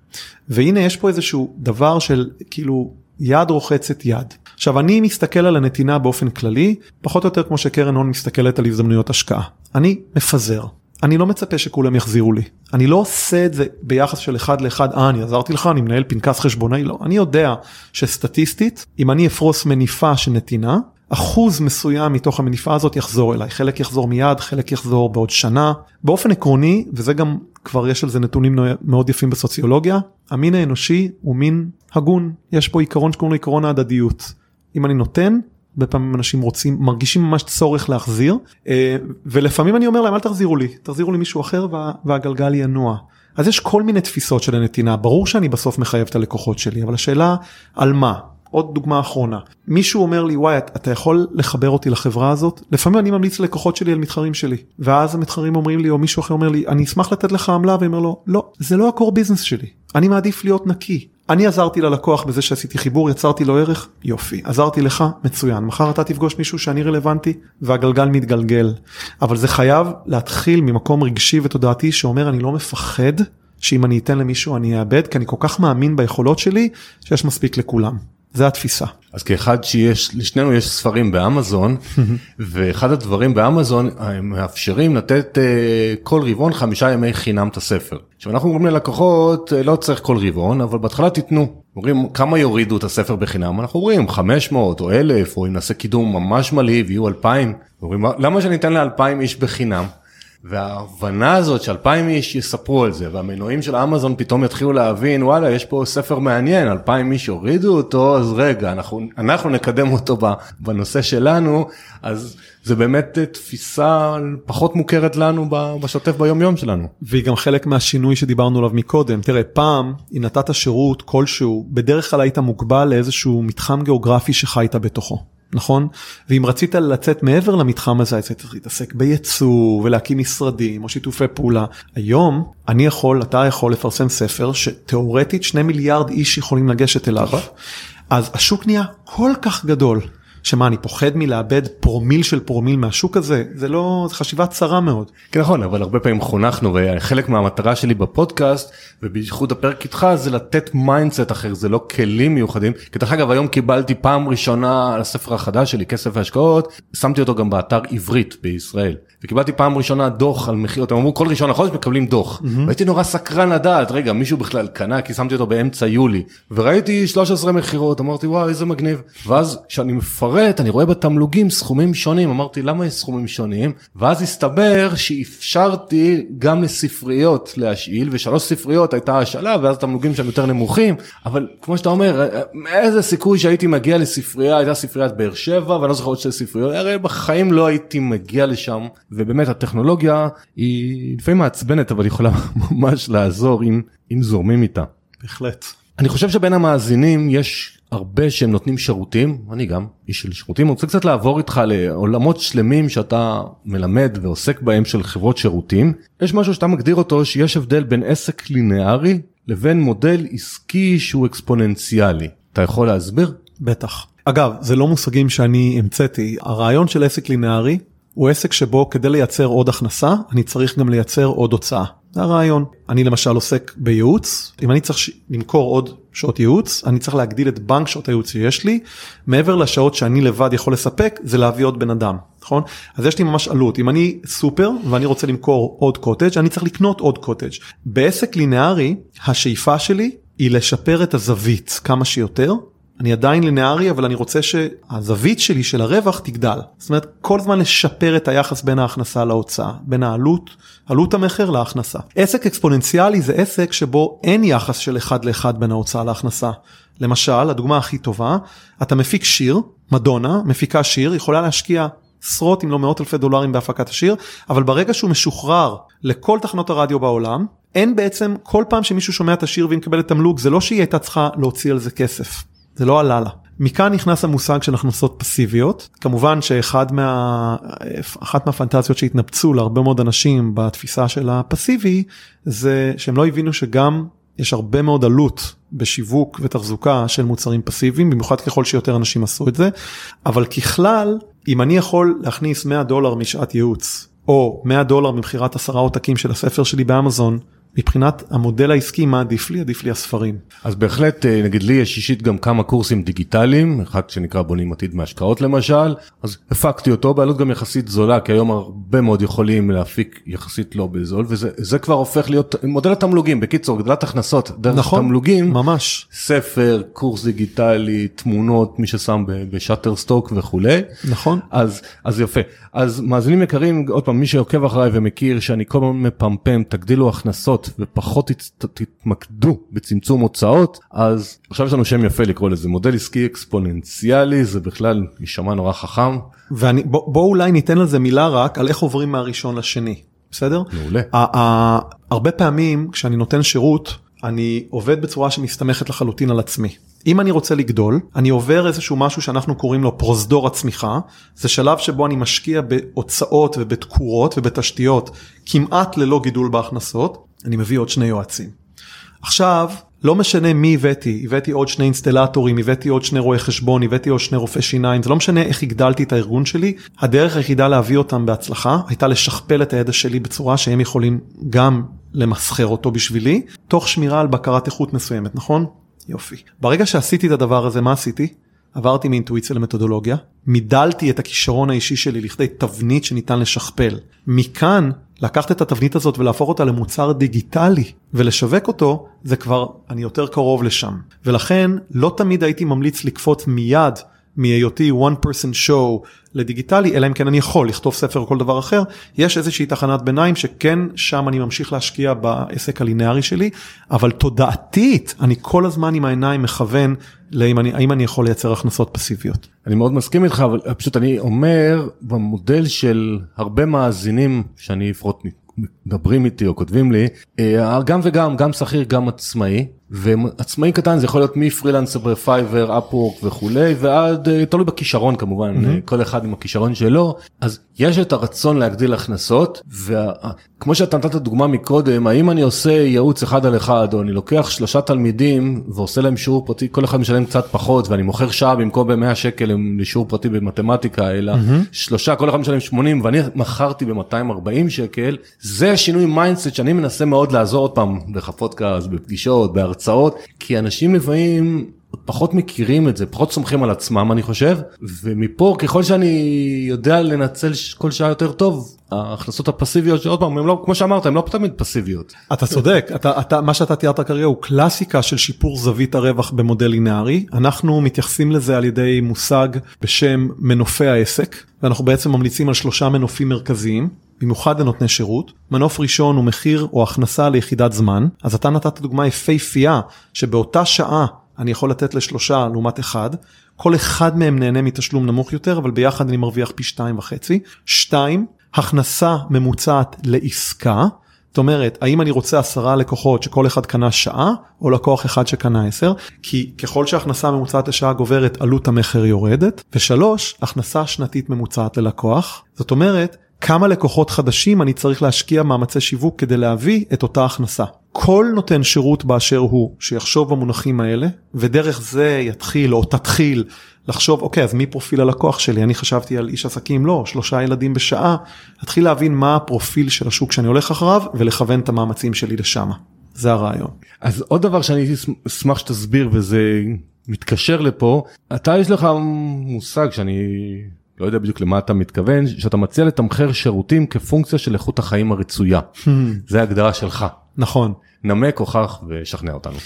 והנה יש פה איזשהו דבר של כאילו יד רוחצת יד. עכשיו אני מסתכל על הנתינה באופן כללי פחות או יותר כמו שקרן הון מסתכלת על הזדמנויות השקעה. אני מפזר. אני לא מצפה שכולם יחזירו לי. אני לא עושה את זה ביחס של אחד לאחד, אה אני עזרתי לך, אני מנהל פנקס חשבונאי, לא. אני יודע שסטטיסטית, אם אני אפרוס מניפה של נתינה, אחוז מסוים מתוך המניפה הזאת יחזור אליי, חלק יחזור מיד, חלק יחזור בעוד שנה. באופן עקרוני, וזה גם כבר יש על זה נתונים מאוד יפים בסוציולוגיה, המין האנושי הוא מין הגון, יש פה עיקרון שקוראים לו עיקרון ההדדיות. אם אני נותן, הרבה פעמים אנשים רוצים, מרגישים ממש צורך להחזיר, אה, ולפעמים אני אומר להם אל תחזירו לי, תחזירו לי מישהו אחר וה, והגלגל ינוע. אז יש כל מיני תפיסות של הנתינה, ברור שאני בסוף מחייב את הלקוחות שלי, אבל השאלה על מה? עוד דוגמה אחרונה, מישהו אומר לי וואי אתה יכול לחבר אותי לחברה הזאת? לפעמים אני ממליץ ללקוחות שלי על מתחרים שלי, ואז המתחרים אומרים לי או מישהו אחר אומר לי אני אשמח לתת לך עמלה ואומר לו לא זה לא הקור ביזנס שלי, אני מעדיף להיות נקי, אני עזרתי ללקוח בזה שעשיתי חיבור, יצרתי לו ערך, יופי. עזרתי לך, מצוין. מחר אתה תפגוש מישהו שאני רלוונטי, והגלגל מתגלגל. אבל זה חייב להתחיל ממקום רגשי ותודעתי שאומר אני לא מפחד שאם אני אתן למישהו אני אאבד, כי אני כל כך מאמין ביכולות שלי, שיש מספיק לכולם. זה התפיסה. אז כאחד שיש, לשנינו יש ספרים באמזון, (laughs) ואחד הדברים באמזון, הם מאפשרים לתת uh, כל רבעון חמישה ימי חינם את הספר. עכשיו אנחנו אומרים ללקוחות, uh, לא צריך כל רבעון, אבל בהתחלה תיתנו. אומרים כמה יורידו את הספר בחינם, אנחנו אומרים 500 או 1,000, או אם נעשה קידום ממש מלהיב, יהיו 2,000. אומרים למה שאני אתן ל-2,000 איש בחינם? וההבנה הזאת שאלפיים איש יספרו על זה והמנועים של אמזון פתאום יתחילו להבין וואלה יש פה ספר מעניין אלפיים איש יורידו אותו אז רגע אנחנו אנחנו נקדם אותו בנושא שלנו אז זה באמת תפיסה פחות מוכרת לנו בשוטף ביום יום שלנו. והיא גם חלק מהשינוי שדיברנו עליו מקודם תראה פעם אם נתת שירות כלשהו בדרך כלל היית מוגבל לאיזשהו מתחם גיאוגרפי שחיית בתוכו. נכון? ואם רצית לצאת מעבר למתחם הזה, היית צריך להתעסק בייצוא ולהקים משרדים או שיתופי פעולה. היום אני יכול, אתה יכול לפרסם ספר שתאורטית שני מיליארד איש יכולים לגשת אליו. נכון. אז השוק נהיה כל כך גדול שמה אני פוחד מלאבד פרומיל של פרומיל מהשוק הזה? זה לא זה חשיבה צרה מאוד. כן נכון אבל הרבה פעמים חונכנו וחלק מהמטרה שלי בפודקאסט ובייחוד הפרק איתך זה לתת mindset אחר זה לא כלים מיוחדים. כי דרך אגב היום קיבלתי פעם ראשונה על הספר החדש שלי כסף והשקעות שמתי אותו גם באתר עברית בישראל וקיבלתי פעם ראשונה דוח על מכירות הם אמרו כל ראשון לחודש מקבלים דוח. mm-hmm. והייתי נורא סקרן לדעת רגע מישהו בכלל קנה? כי שמתי אותו באמצע יולי. וראיתי 13 מכירות אמרתי וואו איזה מגניב. ואז כשאני מפרט אני רואה בתמלוגים סכומים שונים. אמרתי למה יש סכומים שונים? ואז הסתבר שאפשרתי גם לספריות להשאיל ושלוש ספריות הייתה השאלה ואז תמלוגים שם יותר נמוכים. אבל כמו שאתה אומר איזה סיכוי שהייתי מגיע לספרייה הייתה ספריית באר שבע ואני לא זוכר עוד שתי ספריות. הרי בחיים לא הייתי מגיע לשם. ובאמת הטכנולוגיה היא לפעמים מעצבנת אבל יכולה (laughs) ממש לעזור אם, אם זורמים איתה. בהחלט. אני חושב שבין המאזינים יש הרבה שהם נותנים שירותים, אני גם איש של שירותים, אני רוצה קצת לעבור איתך לעולמות שלמים שאתה מלמד ועוסק בהם של חברות שירותים. יש משהו שאתה מגדיר אותו שיש הבדל בין עסק לינארי לבין מודל עסקי שהוא אקספוננציאלי. אתה יכול להסביר? בטח. אגב, זה לא מושגים שאני המצאתי, הרעיון של עסק לינארי הוא עסק שבו כדי לייצר עוד הכנסה, אני צריך גם לייצר עוד הוצאה. זה הרעיון. אני למשל עוסק בייעוץ, אם אני צריך למכור עוד שעות ייעוץ, אני צריך להגדיל את בנק שעות הייעוץ שיש לי, מעבר לשעות שאני לבד יכול לספק, זה להביא עוד בן אדם, נכון? אז יש לי ממש עלות, אם אני סופר ואני רוצה למכור עוד קוטג', אני צריך לקנות עוד קוטג'. בעסק לינארי, השאיפה שלי היא לשפר את הזווית כמה שיותר, אני עדיין לינארי אבל אני רוצה שהזווית שלי של הרווח תגדל. זאת אומרת כל זמן לשפר את היחס בין ההכנסה להוצאה, בין העלות, עלות המכר להכנסה. עסק אקספוננציאלי זה עסק שבו אין יחס של אחד לאחד בין ההוצאה להכנסה. למשל הדוגמה הכי טובה, אתה מפיק שיר, מדונה מפיקה שיר, יכולה להשקיע עשרות אם לא מאות אלפי דולרים בהפקת השיר, אבל ברגע שהוא משוחרר לכל תחנות הרדיו בעולם, אין בעצם כל פעם שמישהו שומע את השיר והיא מקבלת תמלוג, זה לא שהיא הייתה צריכה להוציא על זה כסף. זה לא עלה לה. מכאן נכנס המושג של הכנסות פסיביות כמובן שאחד מה... אחת מהפנטזיות שהתנפצו להרבה מאוד אנשים בתפיסה של הפסיבי זה שהם לא הבינו שגם יש הרבה מאוד עלות בשיווק ותחזוקה של מוצרים פסיביים במיוחד ככל שיותר אנשים עשו את זה אבל ככלל אם אני יכול להכניס 100 דולר משעת ייעוץ או 100 דולר ממכירת עשרה עותקים של הספר שלי באמזון מבחינת המודל העסקי מה עדיף לי? עדיף לי הספרים. אז בהחלט אה, נגיד לי יש אישית גם כמה קורסים דיגיטליים אחד שנקרא בונים עתיד מהשקעות למשל. אז הפקתי אותו בעלות גם יחסית זולה כי היום הרבה מאוד יכולים להפיק יחסית לא בזול וזה כבר הופך להיות מודל התמלוגים. בקיצור גדלת הכנסות דרך נכון, תמלוגים ממש. ספר קורס דיגיטלי תמונות מי ששם בשאטר סטוק וכולי. נכון. אז אז יפה. אז מאזינים יקרים עוד פעם מי שעוקב אחריי ומכיר שאני כל הזמן מפמפם תגדילו הכנסות ופחות תתמקדו בצמצום הוצאות אז עכשיו יש לנו שם יפה לקרוא לזה מודל עסקי אקספוננציאלי זה בכלל יישמע נורא חכם. ואני בוא, בוא אולי ניתן לזה מילה רק על איך עוברים מהראשון לשני בסדר? מעולה. הרבה פעמים כשאני נותן שירות אני עובד בצורה שמסתמכת לחלוטין על עצמי. אם אני רוצה לגדול, אני עובר איזשהו משהו שאנחנו קוראים לו פרוזדור הצמיחה, זה שלב שבו אני משקיע בהוצאות ובתקורות ובתשתיות כמעט ללא גידול בהכנסות, אני מביא עוד שני יועצים. עכשיו, לא משנה מי הבאתי, הבאתי עוד שני אינסטלטורים, הבאתי עוד שני רואי חשבון, הבאתי עוד שני רופאי שיניים, זה לא משנה איך הגדלתי את הארגון שלי, הדרך היחידה להביא אותם בהצלחה הייתה לשכפל את הידע שלי בצורה שהם יכולים גם למסחר אותו בשבילי, תוך שמירה על בקרת איכות מסוימת, נכון? יופי. ברגע שעשיתי את הדבר הזה, מה עשיתי? עברתי מאינטואיציה למתודולוגיה, מידלתי את הכישרון האישי שלי לכדי תבנית שניתן לשכפל. מכאן לקחת את התבנית הזאת ולהפוך אותה למוצר דיגיטלי ולשווק אותו, זה כבר, אני יותר קרוב לשם. ולכן לא תמיד הייתי ממליץ לקפוץ מיד מהיותי one person show לדיגיטלי, אלא אם כן אני יכול לכתוב ספר או כל דבר אחר, יש איזושהי תחנת ביניים שכן שם אני ממשיך להשקיע בעסק הלינארי שלי, אבל תודעתית אני כל הזמן עם העיניים מכוון לאם אני, האם אני יכול לייצר הכנסות פסיביות. אני מאוד מסכים איתך, אבל פשוט אני אומר במודל של הרבה מאזינים שאני לפחות מדברים איתי או כותבים לי, אה, גם וגם, גם שכיר, גם עצמאי. ועצמאי קטן זה יכול להיות מפרילנסר בפייבר, אפוורק וכולי ועד אה, תלוי בכישרון כמובן mm-hmm. כל אחד עם הכישרון שלו אז יש את הרצון להגדיל הכנסות וכמו שאתה נתת דוגמה מקודם האם אני עושה ייעוץ אחד על אחד או אני לוקח שלושה תלמידים ועושה להם שיעור פרטי כל אחד משלם קצת פחות ואני מוכר שעה במקום ב-100 שקל לשיעור פרטי במתמטיקה אלא mm-hmm. שלושה כל אחד משלם 80 ואני מכרתי ב-240 שקל זה שינוי mindset שאני מנסה מאוד לעזור עוד פעם בפודקאסט בפגישות. בהרצאות, כי אנשים לפעמים פחות מכירים את זה, פחות סומכים על עצמם אני חושב, ומפה ככל שאני יודע לנצל כל שעה יותר טוב, ההכנסות הפסיביות שעוד פעם, הם לא, כמו שאמרת, הן לא תמיד פסיביות. אתה צודק, אתה, אתה, מה שאתה תיארת כרגע הוא קלאסיקה של שיפור זווית הרווח במודל לינארי, אנחנו מתייחסים לזה על ידי מושג בשם מנופי העסק, ואנחנו בעצם ממליצים על שלושה מנופים מרכזיים. במיוחד לנותני שירות. מנוף ראשון הוא מחיר או הכנסה ליחידת זמן, אז אתה נתת דוגמה יפהפייה שבאותה שעה אני יכול לתת לשלושה לעומת אחד, כל אחד מהם נהנה מתשלום נמוך יותר, אבל ביחד אני מרוויח פי שתיים וחצי. שתיים, הכנסה ממוצעת לעסקה. זאת אומרת, האם אני רוצה עשרה לקוחות שכל אחד קנה שעה, או לקוח אחד שקנה עשר? כי ככל שהכנסה ממוצעת לשעה גוברת, עלות המכר יורדת. ושלוש, הכנסה שנתית ממוצעת ללקוח. זאת אומרת, כמה לקוחות חדשים אני צריך להשקיע מאמצי שיווק כדי להביא את אותה הכנסה. כל נותן שירות באשר הוא שיחשוב במונחים האלה ודרך זה יתחיל או תתחיל לחשוב אוקיי אז מי פרופיל הלקוח שלי אני חשבתי על איש עסקים לא שלושה ילדים בשעה להתחיל להבין מה הפרופיל של השוק שאני הולך אחריו ולכוון את המאמצים שלי לשם. זה הרעיון. אז עוד דבר שאני אשמח שתסביר וזה מתקשר לפה אתה יש לך מושג שאני לא יודע בדיוק למה אתה מתכוון, שאתה מציע לתמחר שירותים כפונקציה של איכות החיים הרצויה. Hmm. זה הגדרה שלך. נכון. נמק, הוכח ושכנע אותנו.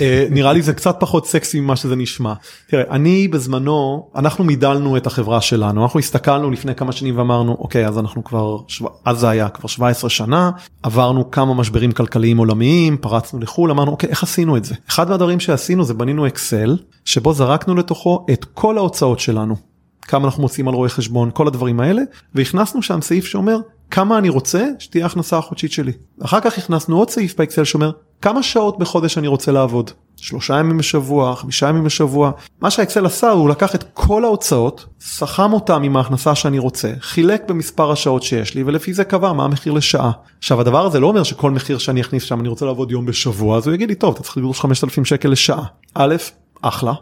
אה, נראה לי זה קצת פחות סקסי ממה שזה נשמע. תראה, אני בזמנו, אנחנו מידלנו את החברה שלנו, אנחנו הסתכלנו לפני כמה שנים ואמרנו, אוקיי, אז אנחנו כבר, אז זה היה כבר 17 שנה, עברנו כמה משברים כלכליים עולמיים, פרצנו לחו"ל, אמרנו, אוקיי, איך עשינו את זה? אחד מהדברים שעשינו זה בנינו אקסל, שבו זרקנו לתוכו את כל ההוצאות שלנו. כמה אנחנו מוצאים על רואי חשבון כל הדברים האלה והכנסנו שם סעיף שאומר כמה אני רוצה שתהיה הכנסה החודשית שלי. אחר כך הכנסנו עוד סעיף באקסל שאומר כמה שעות בחודש אני רוצה לעבוד. שלושה ימים בשבוע, חמישה ימים בשבוע. מה שהאקסל עשה הוא לקח את כל ההוצאות, סכם אותם עם ההכנסה שאני רוצה, חילק במספר השעות שיש לי ולפי זה קבע מה המחיר לשעה. עכשיו הדבר הזה לא אומר שכל מחיר שאני אכניס שם אני רוצה לעבוד יום בשבוע אז הוא יגיד לי טוב אתה צריך לדרוש 5,000 שקל לשעה. א', אחלה,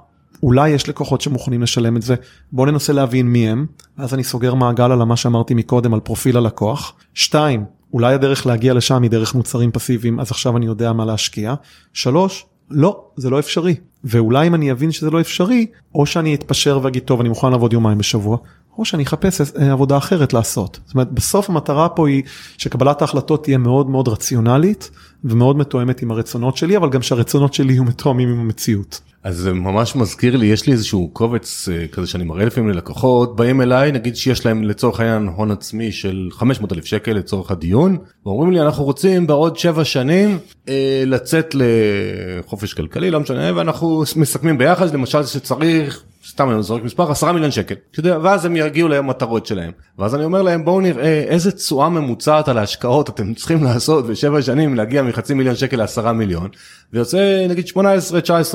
אולי יש לקוחות שמוכנים לשלם את זה, בוא ננסה להבין מי הם, אז אני סוגר מעגל על מה שאמרתי מקודם על פרופיל הלקוח. שתיים, אולי הדרך להגיע לשם היא דרך מוצרים פסיביים, אז עכשיו אני יודע מה להשקיע. שלוש, לא, זה לא אפשרי. ואולי אם אני אבין שזה לא אפשרי, או שאני אתפשר ואגיד, טוב, אני מוכן לעבוד יומיים בשבוע, או שאני אחפש אה, עבודה אחרת לעשות. זאת אומרת, בסוף המטרה פה היא שקבלת ההחלטות תהיה מאוד מאוד רציונלית ומאוד מתואמת עם הרצונות שלי, אבל גם שהרצונות שלי יהיו מתואמים עם המציאות. אז זה ממש מזכיר לי יש לי איזשהו קובץ אה, כזה שאני מראה לפעמים ללקוחות באים אליי נגיד שיש להם לצורך העניין הון עצמי של 500 אלף שקל לצורך הדיון ואומרים לי אנחנו רוצים בעוד 7 שנים אה, לצאת לחופש כלכלי לא משנה ואנחנו מסכמים ביחד למשל שצריך סתם אני זורק מספר 10 מיליון שקל. שדה, ואז הם יגיעו למטרות שלהם. ואז אני אומר להם בואו נראה איזה תשואה ממוצעת על ההשקעות אתם צריכים לעשות בשבע שנים להגיע מחצי מיליון שקל לעשרה מיליון. ויוצא נגיד 18-19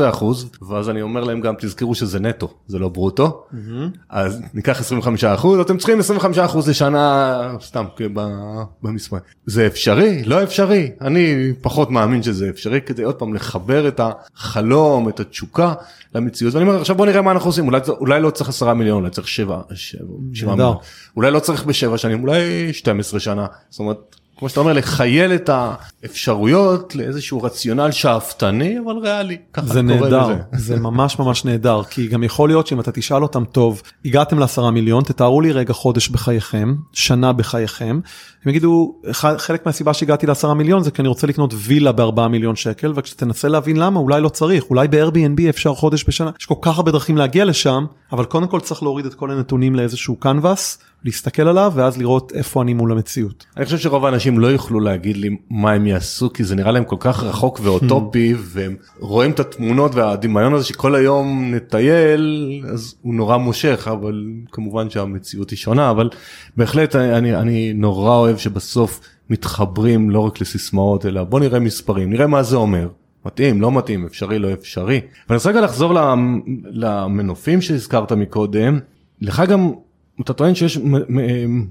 אחוז. ואז אני אומר להם גם תזכרו שזה נטו זה לא ברוטו. Mm-hmm. אז ניקח 25 אחוז אתם צריכים 25 אחוז לשנה סתם במספר. זה אפשרי? לא אפשרי. אני פחות מאמין שזה אפשרי כדי עוד פעם לחבר את החלום את התשוקה למציאות. ואני אומר עכשיו בוא נראה מה אנחנו עושים אולי, אולי לא צריך 10 מיליון אולי צריך 7, 7, 7 מיליון אולי לא צריך בשבע שנים אולי 12 שנה זאת אומרת. כמו שאתה אומר לחייל את האפשרויות לאיזשהו רציונל שאפתני אבל ריאלי. זה נהדר זה ממש ממש נהדר כי גם יכול להיות שאם אתה תשאל אותם טוב הגעתם לעשרה מיליון תתארו לי רגע חודש בחייכם שנה בחייכם. הם יגידו חלק מהסיבה שהגעתי לעשרה מיליון זה כי אני רוצה לקנות וילה בארבעה מיליון שקל וכשתנסה להבין למה אולי לא צריך אולי ב-Airbnb אפשר חודש בשנה יש כל כך הרבה דרכים להגיע לשם אבל קודם כל צריך להוריד את כל הנתונים לאיזשהו קנבס להסתכל עליו ואז לראות איפה אני מול המציאות. אני חושב שרוב האנשים לא יוכלו להגיד לי מה הם יעשו כי זה נראה להם כל כך רחוק ואוטופי hmm. והם רואים את התמונות והדמיון הזה שכל היום נטייל אז הוא נורא מושך אבל כמובן שהמציאות היא שונה אבל בהחלט אני, אני נורא אוהב שבסוף מתחברים לא רק לסיסמאות אלא בוא נראה מספרים נראה מה זה אומר. מתאים לא מתאים אפשרי לא אפשרי ואני רוצה רגע לחזור למנופים שהזכרת מקודם לך גם אתה טוען שיש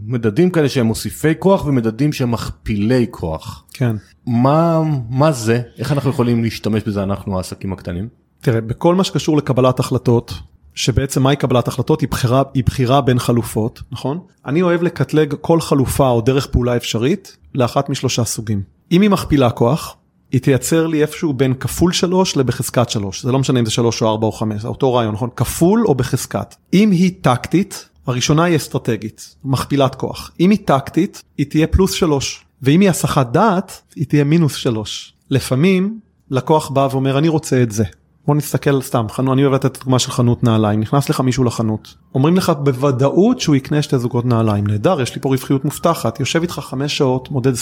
מדדים כאלה שהם מוסיפי כוח ומדדים שהם מכפילי כוח. כן. מה, מה זה? איך אנחנו יכולים להשתמש בזה אנחנו העסקים הקטנים? תראה, בכל מה שקשור לקבלת החלטות, שבעצם מהי קבלת החלטות? היא בחירה, היא בחירה בין חלופות, נכון? אני אוהב לקטלג כל חלופה או דרך פעולה אפשרית לאחת משלושה סוגים. אם היא מכפילה כוח, היא תייצר לי איפשהו בין כפול 3 לבחזקת 3, זה לא משנה אם זה 3 או 4 או 5, זה אותו רעיון, נכון? כפול או בחזקת. אם היא טקטית, הראשונה היא אסטרטגית, מכפילת כוח. אם היא טקטית, היא תהיה פלוס שלוש, ואם היא הסחת דעת, היא תהיה מינוס שלוש. לפעמים לקוח בא ואומר אני רוצה את זה. בוא נסתכל סתם, חנו, אני אוהב לתת דוגמה של חנות נעליים, נכנס לך מישהו לחנות, אומרים לך בוודאות שהוא יקנה שתי זוגות נעליים, נהדר, יש לי פה רווחיות מובטחת, יושב איתך חמש שעות, מודד 20-50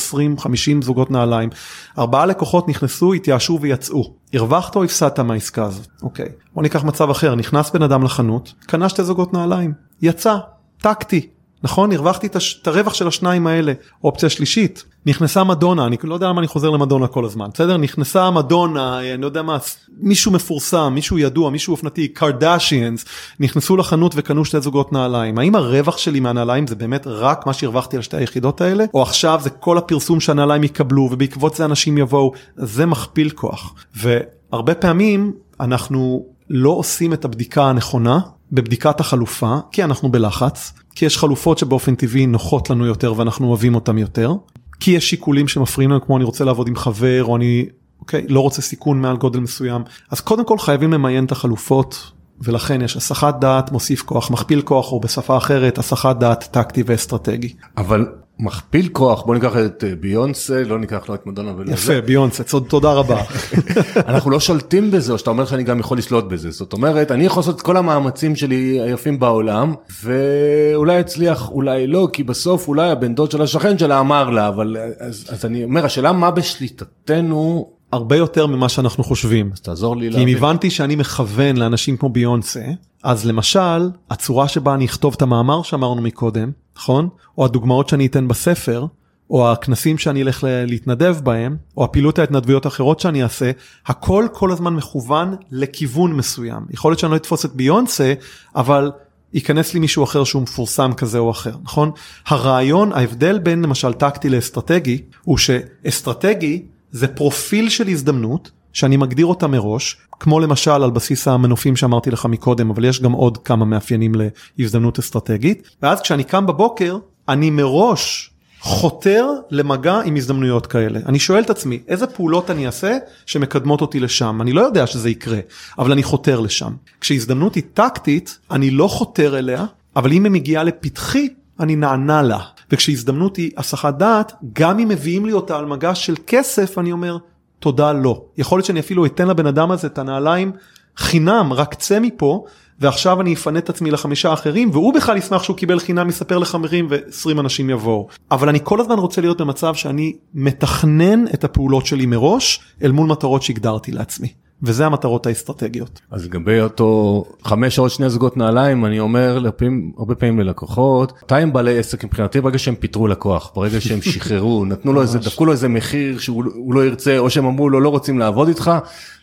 זוגות נעליים, ארבעה לקוחות נכנסו, התייאשו ויצאו, הרווחת או הפסדת מהעסקה הזאת? אוקיי, בוא ניקח מצב אחר, נכנס בן אדם לחנות, קנה שתי זוגות נעליים, יצא, טקטי, נכון? הרווחתי את הרווח של השניים האלה. אופציה שלישית, נכנסה מדונה, אני לא יודע למה אני חוזר למדונה כל הזמן, בסדר? נכנסה מדונה, אני לא יודע מה, מישהו מפורסם, מישהו ידוע, מישהו אופנתי, קרדשיאנס, נכנסו לחנות וקנו שתי זוגות נעליים. האם הרווח שלי מהנעליים זה באמת רק מה שהרווחתי על שתי היחידות האלה? או עכשיו זה כל הפרסום שהנעליים יקבלו ובעקבות זה אנשים יבואו, זה מכפיל כוח. והרבה פעמים אנחנו לא עושים את הבדיקה הנכונה בבדיקת החלופה, כי אנחנו בלחץ, כי יש חלופות שבאופן טבעי נוחות לנו יותר ואנחנו אוהבים אותן יותר, כי יש שיקולים שמפריעים לנו כמו אני רוצה לעבוד עם חבר או אני אוקיי, לא רוצה סיכון מעל גודל מסוים, אז קודם כל חייבים למיין את החלופות ולכן יש הסחת דעת מוסיף כוח מכפיל כוח או בשפה אחרת הסחת דעת טקטי ואסטרטגי. אבל מכפיל כוח בוא ניקח את אה, ביונסה לא ניקח לו את מדונה ולזה. יפה ביונסה תודה רבה. (laughs) אנחנו לא שולטים בזה או שאתה אומר שאני גם יכול לשלוט בזה זאת אומרת אני יכול לעשות את כל המאמצים שלי היפים בעולם ואולי אצליח אולי לא כי בסוף אולי הבן דוד של השכן שלה אמר לה אבל אז, אז אני אומר השאלה מה בשליטתנו הרבה יותר ממה שאנחנו חושבים. אז תעזור לי להבין. כי אם הבנתי שאני מכוון לאנשים כמו ביונסה, אז למשל, הצורה שבה אני אכתוב את המאמר שאמרנו מקודם, נכון? או הדוגמאות שאני אתן בספר, או הכנסים שאני אלך להתנדב בהם, או הפעילות ההתנדבויות האחרות שאני אעשה, הכל כל הזמן מכוון לכיוון מסוים. יכול להיות שאני לא אתפוס את ביונסה, אבל ייכנס לי מישהו אחר שהוא מפורסם כזה או אחר, נכון? הרעיון, ההבדל בין למשל טקטי לאסטרטגי, הוא שאסטרטגי זה פרופיל של הזדמנות שאני מגדיר אותה מראש, כמו למשל על בסיס המנופים שאמרתי לך מקודם, אבל יש גם עוד כמה מאפיינים להזדמנות אסטרטגית, ואז כשאני קם בבוקר, אני מראש חותר למגע עם הזדמנויות כאלה. אני שואל את עצמי, איזה פעולות אני אעשה שמקדמות אותי לשם? אני לא יודע שזה יקרה, אבל אני חותר לשם. כשהזדמנות היא טקטית, אני לא חותר אליה, אבל אם היא מגיעה לפתחי, אני נענה לה. וכשהזדמנות היא הסחת דעת, גם אם מביאים לי אותה על מגש של כסף, אני אומר, תודה לא. יכול להיות שאני אפילו אתן לבן אדם הזה את הנעליים חינם, רק צא מפה, ועכשיו אני אפנה את עצמי לחמישה אחרים, והוא בכלל ישמח שהוא קיבל חינם, יספר לחברים ו-20 אנשים יבואו. אבל אני כל הזמן רוצה להיות במצב שאני מתכנן את הפעולות שלי מראש, אל מול מטרות שהגדרתי לעצמי. וזה המטרות האסטרטגיות. אז לגבי אותו חמש שעות שני זוגות נעליים אני אומר לפעמים הרבה פעמים ללקוחות מתי הם בעלי עסק מבחינתי ברגע שהם פיטרו לקוח ברגע שהם (laughs) שחררו נתנו לו איזה דפקו לו איזה מחיר שהוא לא ירצה או שהם אמרו לו לא רוצים לעבוד איתך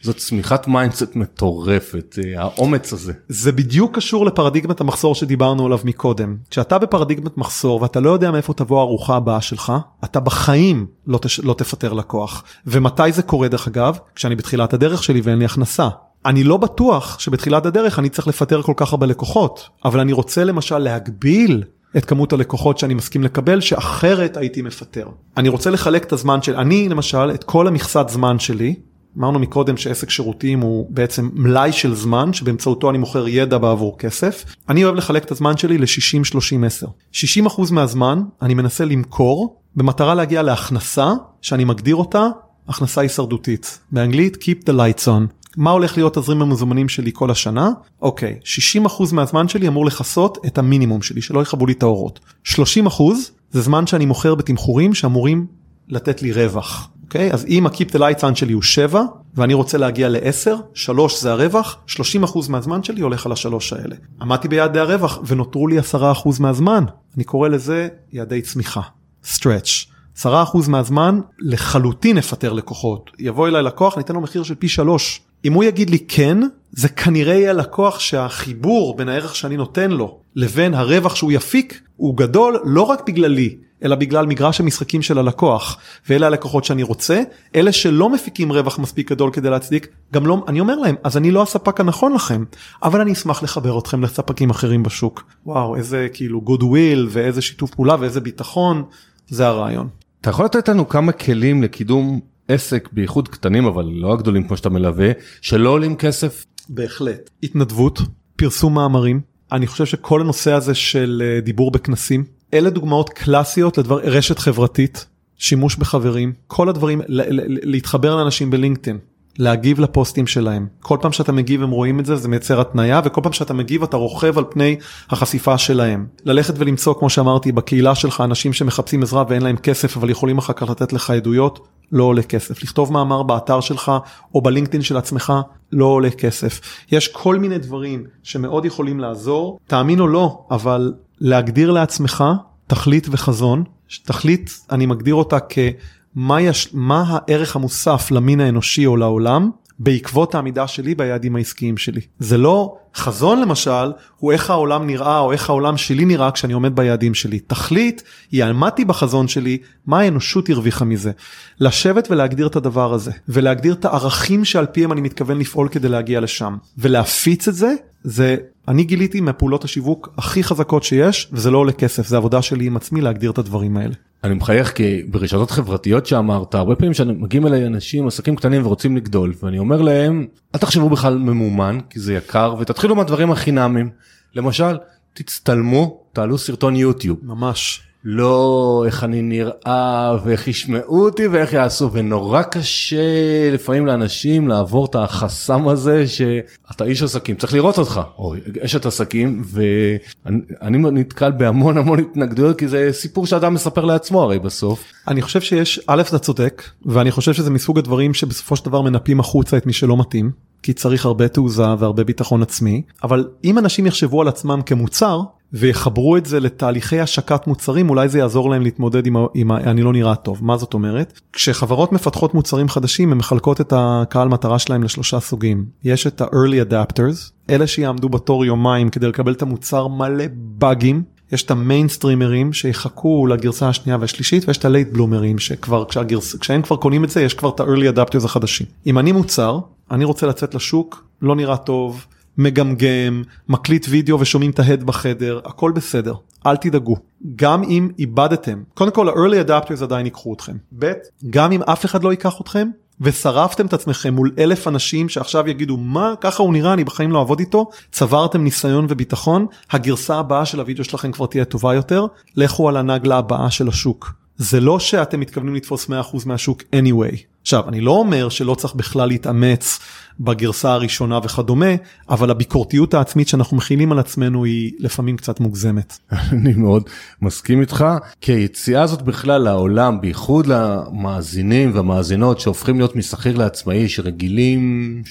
זאת צמיחת mindset מטורפת אה, האומץ הזה. זה בדיוק קשור לפרדיגמת המחסור שדיברנו עליו מקודם כשאתה בפרדיגמת מחסור ואתה לא יודע מאיפה תבוא הארוחה הבאה שלך אתה בחיים לא, תש... לא תפטר לקוח ומתי זה קורה דרך אגב כשאני בתחילת הדרך שלי ואין לי הכנסה. אני לא בטוח שבתחילת הדרך אני צריך לפטר כל כך הרבה לקוחות אבל אני רוצה למשל להגביל את כמות הלקוחות שאני מסכים לקבל שאחרת הייתי מפטר. אני רוצה לחלק את הזמן של אני למשל את כל המכסת זמן שלי אמרנו מקודם שעסק שירותים הוא בעצם מלאי של זמן שבאמצעותו אני מוכר ידע בעבור כסף. אני אוהב לחלק את הזמן שלי ל-60-30-10. 60% מהזמן אני מנסה למכור במטרה להגיע להכנסה שאני מגדיר אותה הכנסה הישרדותית. באנגלית Keep the lights on. מה הולך להיות תזרים המזומנים שלי כל השנה? אוקיי, 60% מהזמן שלי אמור לכסות את המינימום שלי, שלא יכבו לי את האורות. 30% זה זמן שאני מוכר בתמחורים שאמורים לתת לי רווח. אוקיי? אז אם ה-keep the lights on שלי הוא 7 ואני רוצה להגיע ל-10, 3 זה הרווח, 30% מהזמן שלי הולך על השלוש האלה. עמדתי ביעדי הרווח ונותרו לי 10% מהזמן. אני קורא לזה יעדי צמיחה, stretch. 10% מהזמן לחלוטין נפטר לקוחות. יבוא אליי לקוח, ניתן לו מחיר של פי 3. אם הוא יגיד לי כן, זה כנראה יהיה לקוח שהחיבור בין הערך שאני נותן לו לבין הרווח שהוא יפיק הוא גדול לא רק בגללי, אלא בגלל מגרש המשחקים של הלקוח ואלה הלקוחות שאני רוצה אלה שלא מפיקים רווח מספיק גדול כדי להצדיק גם לא אני אומר להם אז אני לא הספק הנכון לכם אבל אני אשמח לחבר אתכם לספקים אחרים בשוק וואו איזה כאילו goodwill ואיזה שיתוף פעולה ואיזה ביטחון זה הרעיון. אתה יכול לתת לנו כמה כלים לקידום עסק בייחוד קטנים אבל לא הגדולים כמו שאתה מלווה שלא עולים כסף? בהחלט. התנדבות פרסום מאמרים אני חושב שכל הנושא הזה של אה, דיבור בכנסים אלה דוגמאות קלאסיות לדבר רשת חברתית שימוש בחברים כל הדברים להתחבר לאנשים בלינקדאין להגיב לפוסטים שלהם. כל פעם שאתה מגיב הם רואים את זה זה מייצר התניה וכל פעם שאתה מגיב אתה רוכב על פני החשיפה שלהם. ללכת ולמצוא כמו שאמרתי בקהילה שלך אנשים שמחפשים עזרה ואין להם כסף אבל יכולים אחר כך לתת לך עדויות לא עולה כסף. לכתוב מאמר באתר שלך או בלינקדאין של עצמך לא עולה כסף. יש כל מיני דברים שמאוד יכולים לעזור. תאמין או לא אבל להגדיר לעצמך תכלית וחזון, תכלית אני מגדיר אותה כמה יש, מה הערך המוסף למין האנושי או לעולם בעקבות העמידה שלי ביעדים העסקיים שלי. זה לא חזון למשל, הוא איך העולם נראה או איך העולם שלי נראה כשאני עומד ביעדים שלי. תכלית היא עמדתי בחזון שלי, מה האנושות הרוויחה מזה. לשבת ולהגדיר את הדבר הזה, ולהגדיר את הערכים שעל פיהם אני מתכוון לפעול כדי להגיע לשם, ולהפיץ את זה, זה אני גיליתי מהפעולות השיווק הכי חזקות שיש וזה לא עולה כסף זה עבודה שלי עם עצמי להגדיר את הדברים האלה. אני מחייך כי ברשתות חברתיות שאמרת הרבה פעמים שמגיעים אליי אנשים עסקים קטנים ורוצים לגדול ואני אומר להם אל תחשבו בכלל ממומן כי זה יקר ותתחילו מהדברים החינמים. למשל תצטלמו תעלו סרטון יוטיוב. ממש לא איך אני נראה ואיך ישמעו אותי ואיך יעשו ונורא קשה לפעמים לאנשים לעבור את החסם הזה שאתה איש עסקים צריך לראות אותך או אשת עסקים ואני נתקל בהמון המון התנגדויות כי זה סיפור שאדם מספר לעצמו הרי בסוף. אני חושב שיש א' אתה צודק ואני חושב שזה מסוג הדברים שבסופו של דבר מנפים החוצה את מי שלא מתאים כי צריך הרבה תעוזה והרבה ביטחון עצמי אבל אם אנשים יחשבו על עצמם כמוצר ויחברו את זה לתהליכי השקת מוצרים אולי זה יעזור להם להתמודד עם, עם אני לא נראה טוב. מה זאת אומרת? כשחברות מפתחות מוצרים חדשים הן מחלקות את הקהל מטרה שלהם לשלושה סוגים. יש את ה-early adapters אלה שיעמדו בתור יומיים כדי לקבל את המוצר מלא באגים. יש את ה-mainstreamers שיחכו לגרסה השנייה והשלישית ויש את ה-late bloomer ים שכבר כשהגרס, כשהם כבר קונים את זה יש כבר את ה- early adopters החדשים. אם אני מוצר אני רוצה לצאת לשוק לא נראה טוב. מגמגם, מקליט וידאו ושומעים את ההד בחדר, הכל בסדר, אל תדאגו. גם אם איבדתם, קודם כל ה- early adopters עדיין ייקחו אתכם. ב', גם אם אף אחד לא ייקח אתכם, ושרפתם את עצמכם מול אלף אנשים שעכשיו יגידו מה ככה הוא נראה אני בחיים לא אעבוד איתו צברתם ניסיון וביטחון הגרסה הבאה של הוידאו שלכם כבר תהיה טובה יותר לכו על הנגלה הבאה של השוק זה לא שאתם מתכוונים לתפוס 100% מהשוק anyway. עכשיו, אני לא אומר שלא צריך בכלל להתאמץ בגרסה הראשונה וכדומה, אבל הביקורתיות העצמית שאנחנו מכילים על עצמנו היא לפעמים קצת מוגזמת. (laughs) אני מאוד מסכים איתך, כי היציאה הזאת בכלל לעולם, בייחוד למאזינים והמאזינות שהופכים להיות משכיר לעצמאי, שרגילים...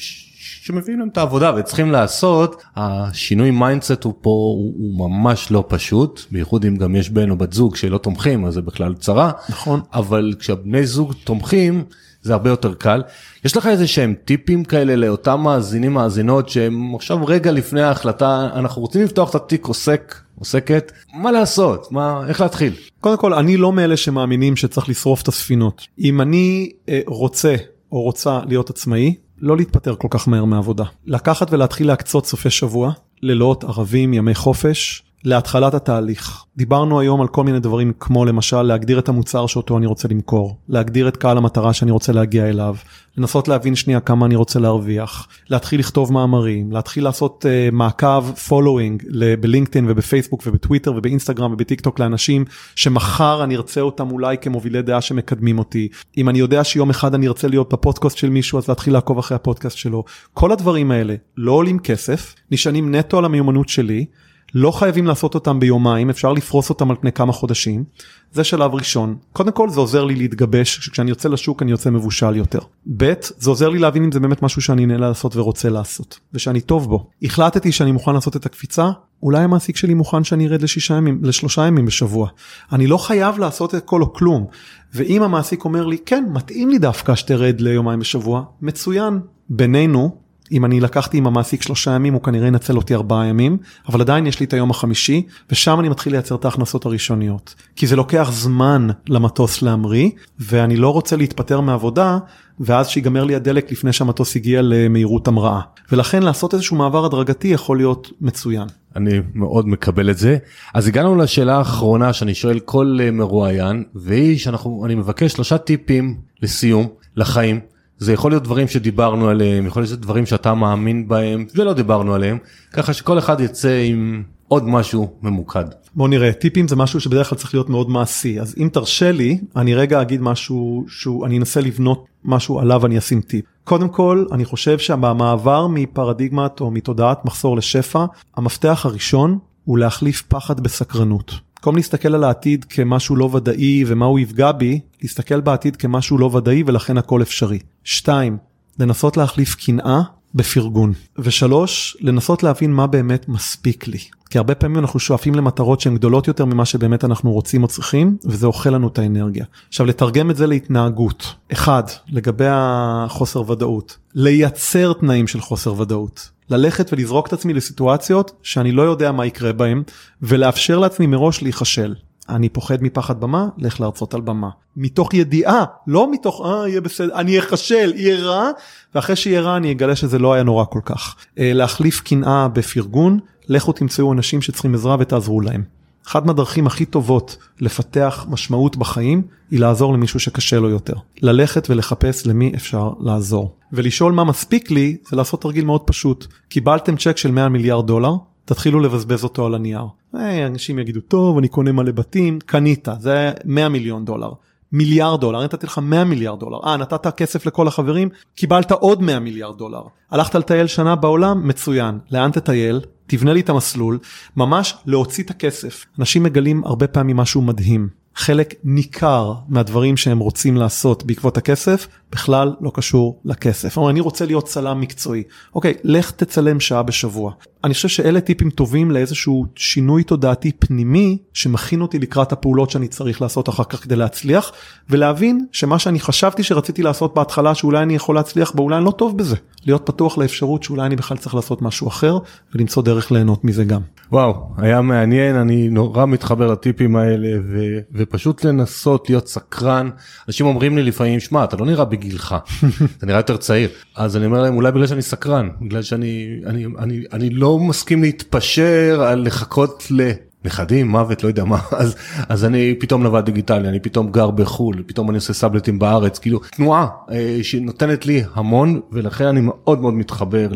שמביאים להם את העבודה וצריכים לעשות השינוי mindset הוא פה הוא, הוא ממש לא פשוט בייחוד אם גם יש בן או בת זוג שלא תומכים אז זה בכלל צרה. נכון. אבל כשהבני זוג תומכים זה הרבה יותר קל. יש לך איזה שהם טיפים כאלה לאותם מאזינים מאזינות שהם עכשיו רגע לפני ההחלטה אנחנו רוצים לפתוח את התיק עוסק עוסקת. מה לעשות? מה איך להתחיל. קודם כל אני לא מאלה שמאמינים שצריך לשרוף את הספינות. אם אני אה, רוצה או רוצה להיות עצמאי לא להתפטר כל כך מהר מעבודה. לקחת ולהתחיל להקצות סופי שבוע, לילות, ערבים, ימי חופש, להתחלת התהליך. דיברנו היום על כל מיני דברים כמו למשל להגדיר את המוצר שאותו אני רוצה למכור, להגדיר את קהל המטרה שאני רוצה להגיע אליו, לנסות להבין שנייה כמה אני רוצה להרוויח, להתחיל לכתוב מאמרים, להתחיל לעשות uh, מעקב following בלינקדאין ובפייסבוק ובטוויטר ובאינסטגרם ובטיק טוק לאנשים שמחר אני ארצה אותם אולי כמובילי דעה שמקדמים אותי. אם אני יודע שיום אחד אני ארצה להיות בפודקאסט של מישהו אז להתחיל לעקוב אחרי הפודקאסט שלו. כל הדברים האלה לא עולים כסף, נשענים נטו על המיומנות שלי. לא חייבים לעשות אותם ביומיים, אפשר לפרוס אותם על פני כמה חודשים. זה שלב ראשון. קודם כל זה עוזר לי להתגבש, כשאני יוצא לשוק אני יוצא מבושל יותר. ב', זה עוזר לי להבין אם זה באמת משהו שאני נהנה לעשות ורוצה לעשות, ושאני טוב בו. החלטתי שאני מוכן לעשות את הקפיצה, אולי המעסיק שלי מוכן שאני ארד לשישה ימים, לשלושה ימים בשבוע. אני לא חייב לעשות את כל או כלום. ואם המעסיק אומר לי, כן, מתאים לי דווקא שתרד ליומיים בשבוע, מצוין. בינינו, אם אני לקחתי עם המעסיק שלושה ימים הוא כנראה ינצל אותי ארבעה ימים אבל עדיין יש לי את היום החמישי ושם אני מתחיל לייצר את ההכנסות הראשוניות כי זה לוקח זמן למטוס להמריא ואני לא רוצה להתפטר מעבודה ואז שיגמר לי הדלק לפני שהמטוס הגיע למהירות המראה ולכן לעשות איזשהו מעבר הדרגתי יכול להיות מצוין. אני מאוד מקבל את זה אז הגענו לשאלה האחרונה שאני שואל כל אה, מרואיין והיא שאנחנו אני מבקש שלושה טיפים לסיום לחיים. זה יכול להיות דברים שדיברנו עליהם, יכול להיות דברים שאתה מאמין בהם ולא דיברנו עליהם, ככה שכל אחד יצא עם עוד משהו ממוקד. בוא נראה, טיפים זה משהו שבדרך כלל צריך להיות מאוד מעשי, אז אם תרשה לי, אני רגע אגיד משהו שהוא, אני אנסה לבנות משהו עליו אני אשים טיפ. קודם כל, אני חושב שבמעבר מפרדיגמת או מתודעת מחסור לשפע, המפתח הראשון הוא להחליף פחד בסקרנות. במקום להסתכל על העתיד כמשהו לא ודאי ומה הוא יפגע בי, להסתכל בעתיד כמשהו לא ודאי ולכן הכל אפשרי. 2. לנסות להחליף קנאה בפרגון. ושלוש, לנסות להבין מה באמת מספיק לי. כי הרבה פעמים אנחנו שואפים למטרות שהן גדולות יותר ממה שבאמת אנחנו רוצים או צריכים, וזה אוכל לנו את האנרגיה. עכשיו לתרגם את זה להתנהגות. אחד, לגבי החוסר ודאות, לייצר תנאים של חוסר ודאות. ללכת ולזרוק את עצמי לסיטואציות שאני לא יודע מה יקרה בהם, ולאפשר לעצמי מראש להיכשל. אני פוחד מפחד במה, לך להרצות על במה. מתוך ידיעה, לא מתוך אה יהיה בסדר, אני אכשל, יהיה רע, ואחרי שיהיה רע אני אגלה שזה לא היה נורא כל כך. אה, להחליף קנאה בפרגון, לכו תמצאו אנשים שצריכים עזרה ותעזרו להם. אחת מהדרכים הכי טובות לפתח משמעות בחיים היא לעזור למישהו שקשה לו יותר. ללכת ולחפש למי אפשר לעזור. ולשאול מה מספיק לי זה לעשות תרגיל מאוד פשוט. קיבלתם צ'ק של 100 מיליארד דולר, תתחילו לבזבז אותו על הנייר. אה, אנשים יגידו טוב אני קונה מלא בתים, קנית, זה 100 מיליון דולר. מיליארד דולר, נתתי לך 100 מיליארד דולר, אה נתת כסף לכל החברים, קיבלת עוד 100 מיליארד דולר. הלכת לטייל שנה בעולם, מצוין, לאן תטייל? תבנה לי את המסלול, ממש להוציא את הכסף. אנשים מגלים הרבה פעמים משהו מדהים. חלק ניכר מהדברים שהם רוצים לעשות בעקבות הכסף בכלל לא קשור לכסף. אומר, אני רוצה להיות צלם מקצועי. אוקיי, לך תצלם שעה בשבוע. אני חושב שאלה טיפים טובים לאיזשהו שינוי תודעתי פנימי שמכין אותי לקראת הפעולות שאני צריך לעשות אחר כך כדי להצליח ולהבין שמה שאני חשבתי שרציתי לעשות בהתחלה שאולי אני יכול להצליח בו אולי אני לא טוב בזה. להיות פתוח לאפשרות שאולי אני בכלל צריך לעשות משהו אחר ולמצוא דרך ליהנות מזה גם. וואו היה מעניין אני נורא מתחבר לטיפים האלה ו, ופשוט לנסות להיות סקרן אנשים אומרים לי לפעמים שמע אתה לא נראה בגילך (laughs) אתה נראה יותר צעיר אז אני אומר להם אולי בגלל שאני סקרן בגלל שאני אני אני אני לא מסכים להתפשר על לחכות ל... נכדים, מוות, לא יודע מה, (laughs) אז, אז אני פתאום נווד דיגיטלי, אני פתאום גר בחו"ל, פתאום אני עושה סאבלטים בארץ, כאילו תנועה אה, שנותנת לי המון, ולכן אני מאוד מאוד מתחבר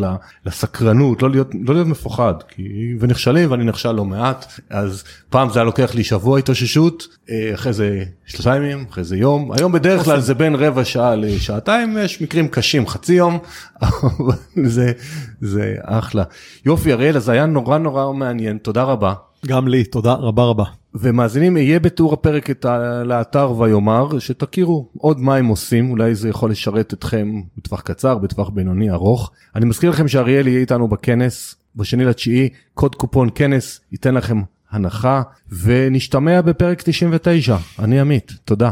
לסקרנות, לא להיות, לא להיות מפוחד, כי, ונכשלים ואני נכשל לא מעט, אז פעם זה היה לוקח לי שבוע התאוששות, אה, אחרי זה שלושה ימים, אחרי זה יום, היום בדרך כלל זה בין רבע שעה לשעתיים, יש מקרים קשים, חצי יום, (laughs) זה, זה אחלה. יופי אריאל, אז היה נורא נורא מעניין, תודה רבה. גם לי, תודה רבה רבה. ומאזינים, יהיה בתיאור הפרק את ה... לאתר ויאמר, שתכירו עוד מה הם עושים, אולי זה יכול לשרת אתכם בטווח קצר, בטווח בינוני ארוך. אני מזכיר לכם שאריאל יהיה איתנו בכנס בשני לתשיעי, קוד קופון כנס ייתן לכם הנחה, ונשתמע בפרק 99. אני עמית, תודה.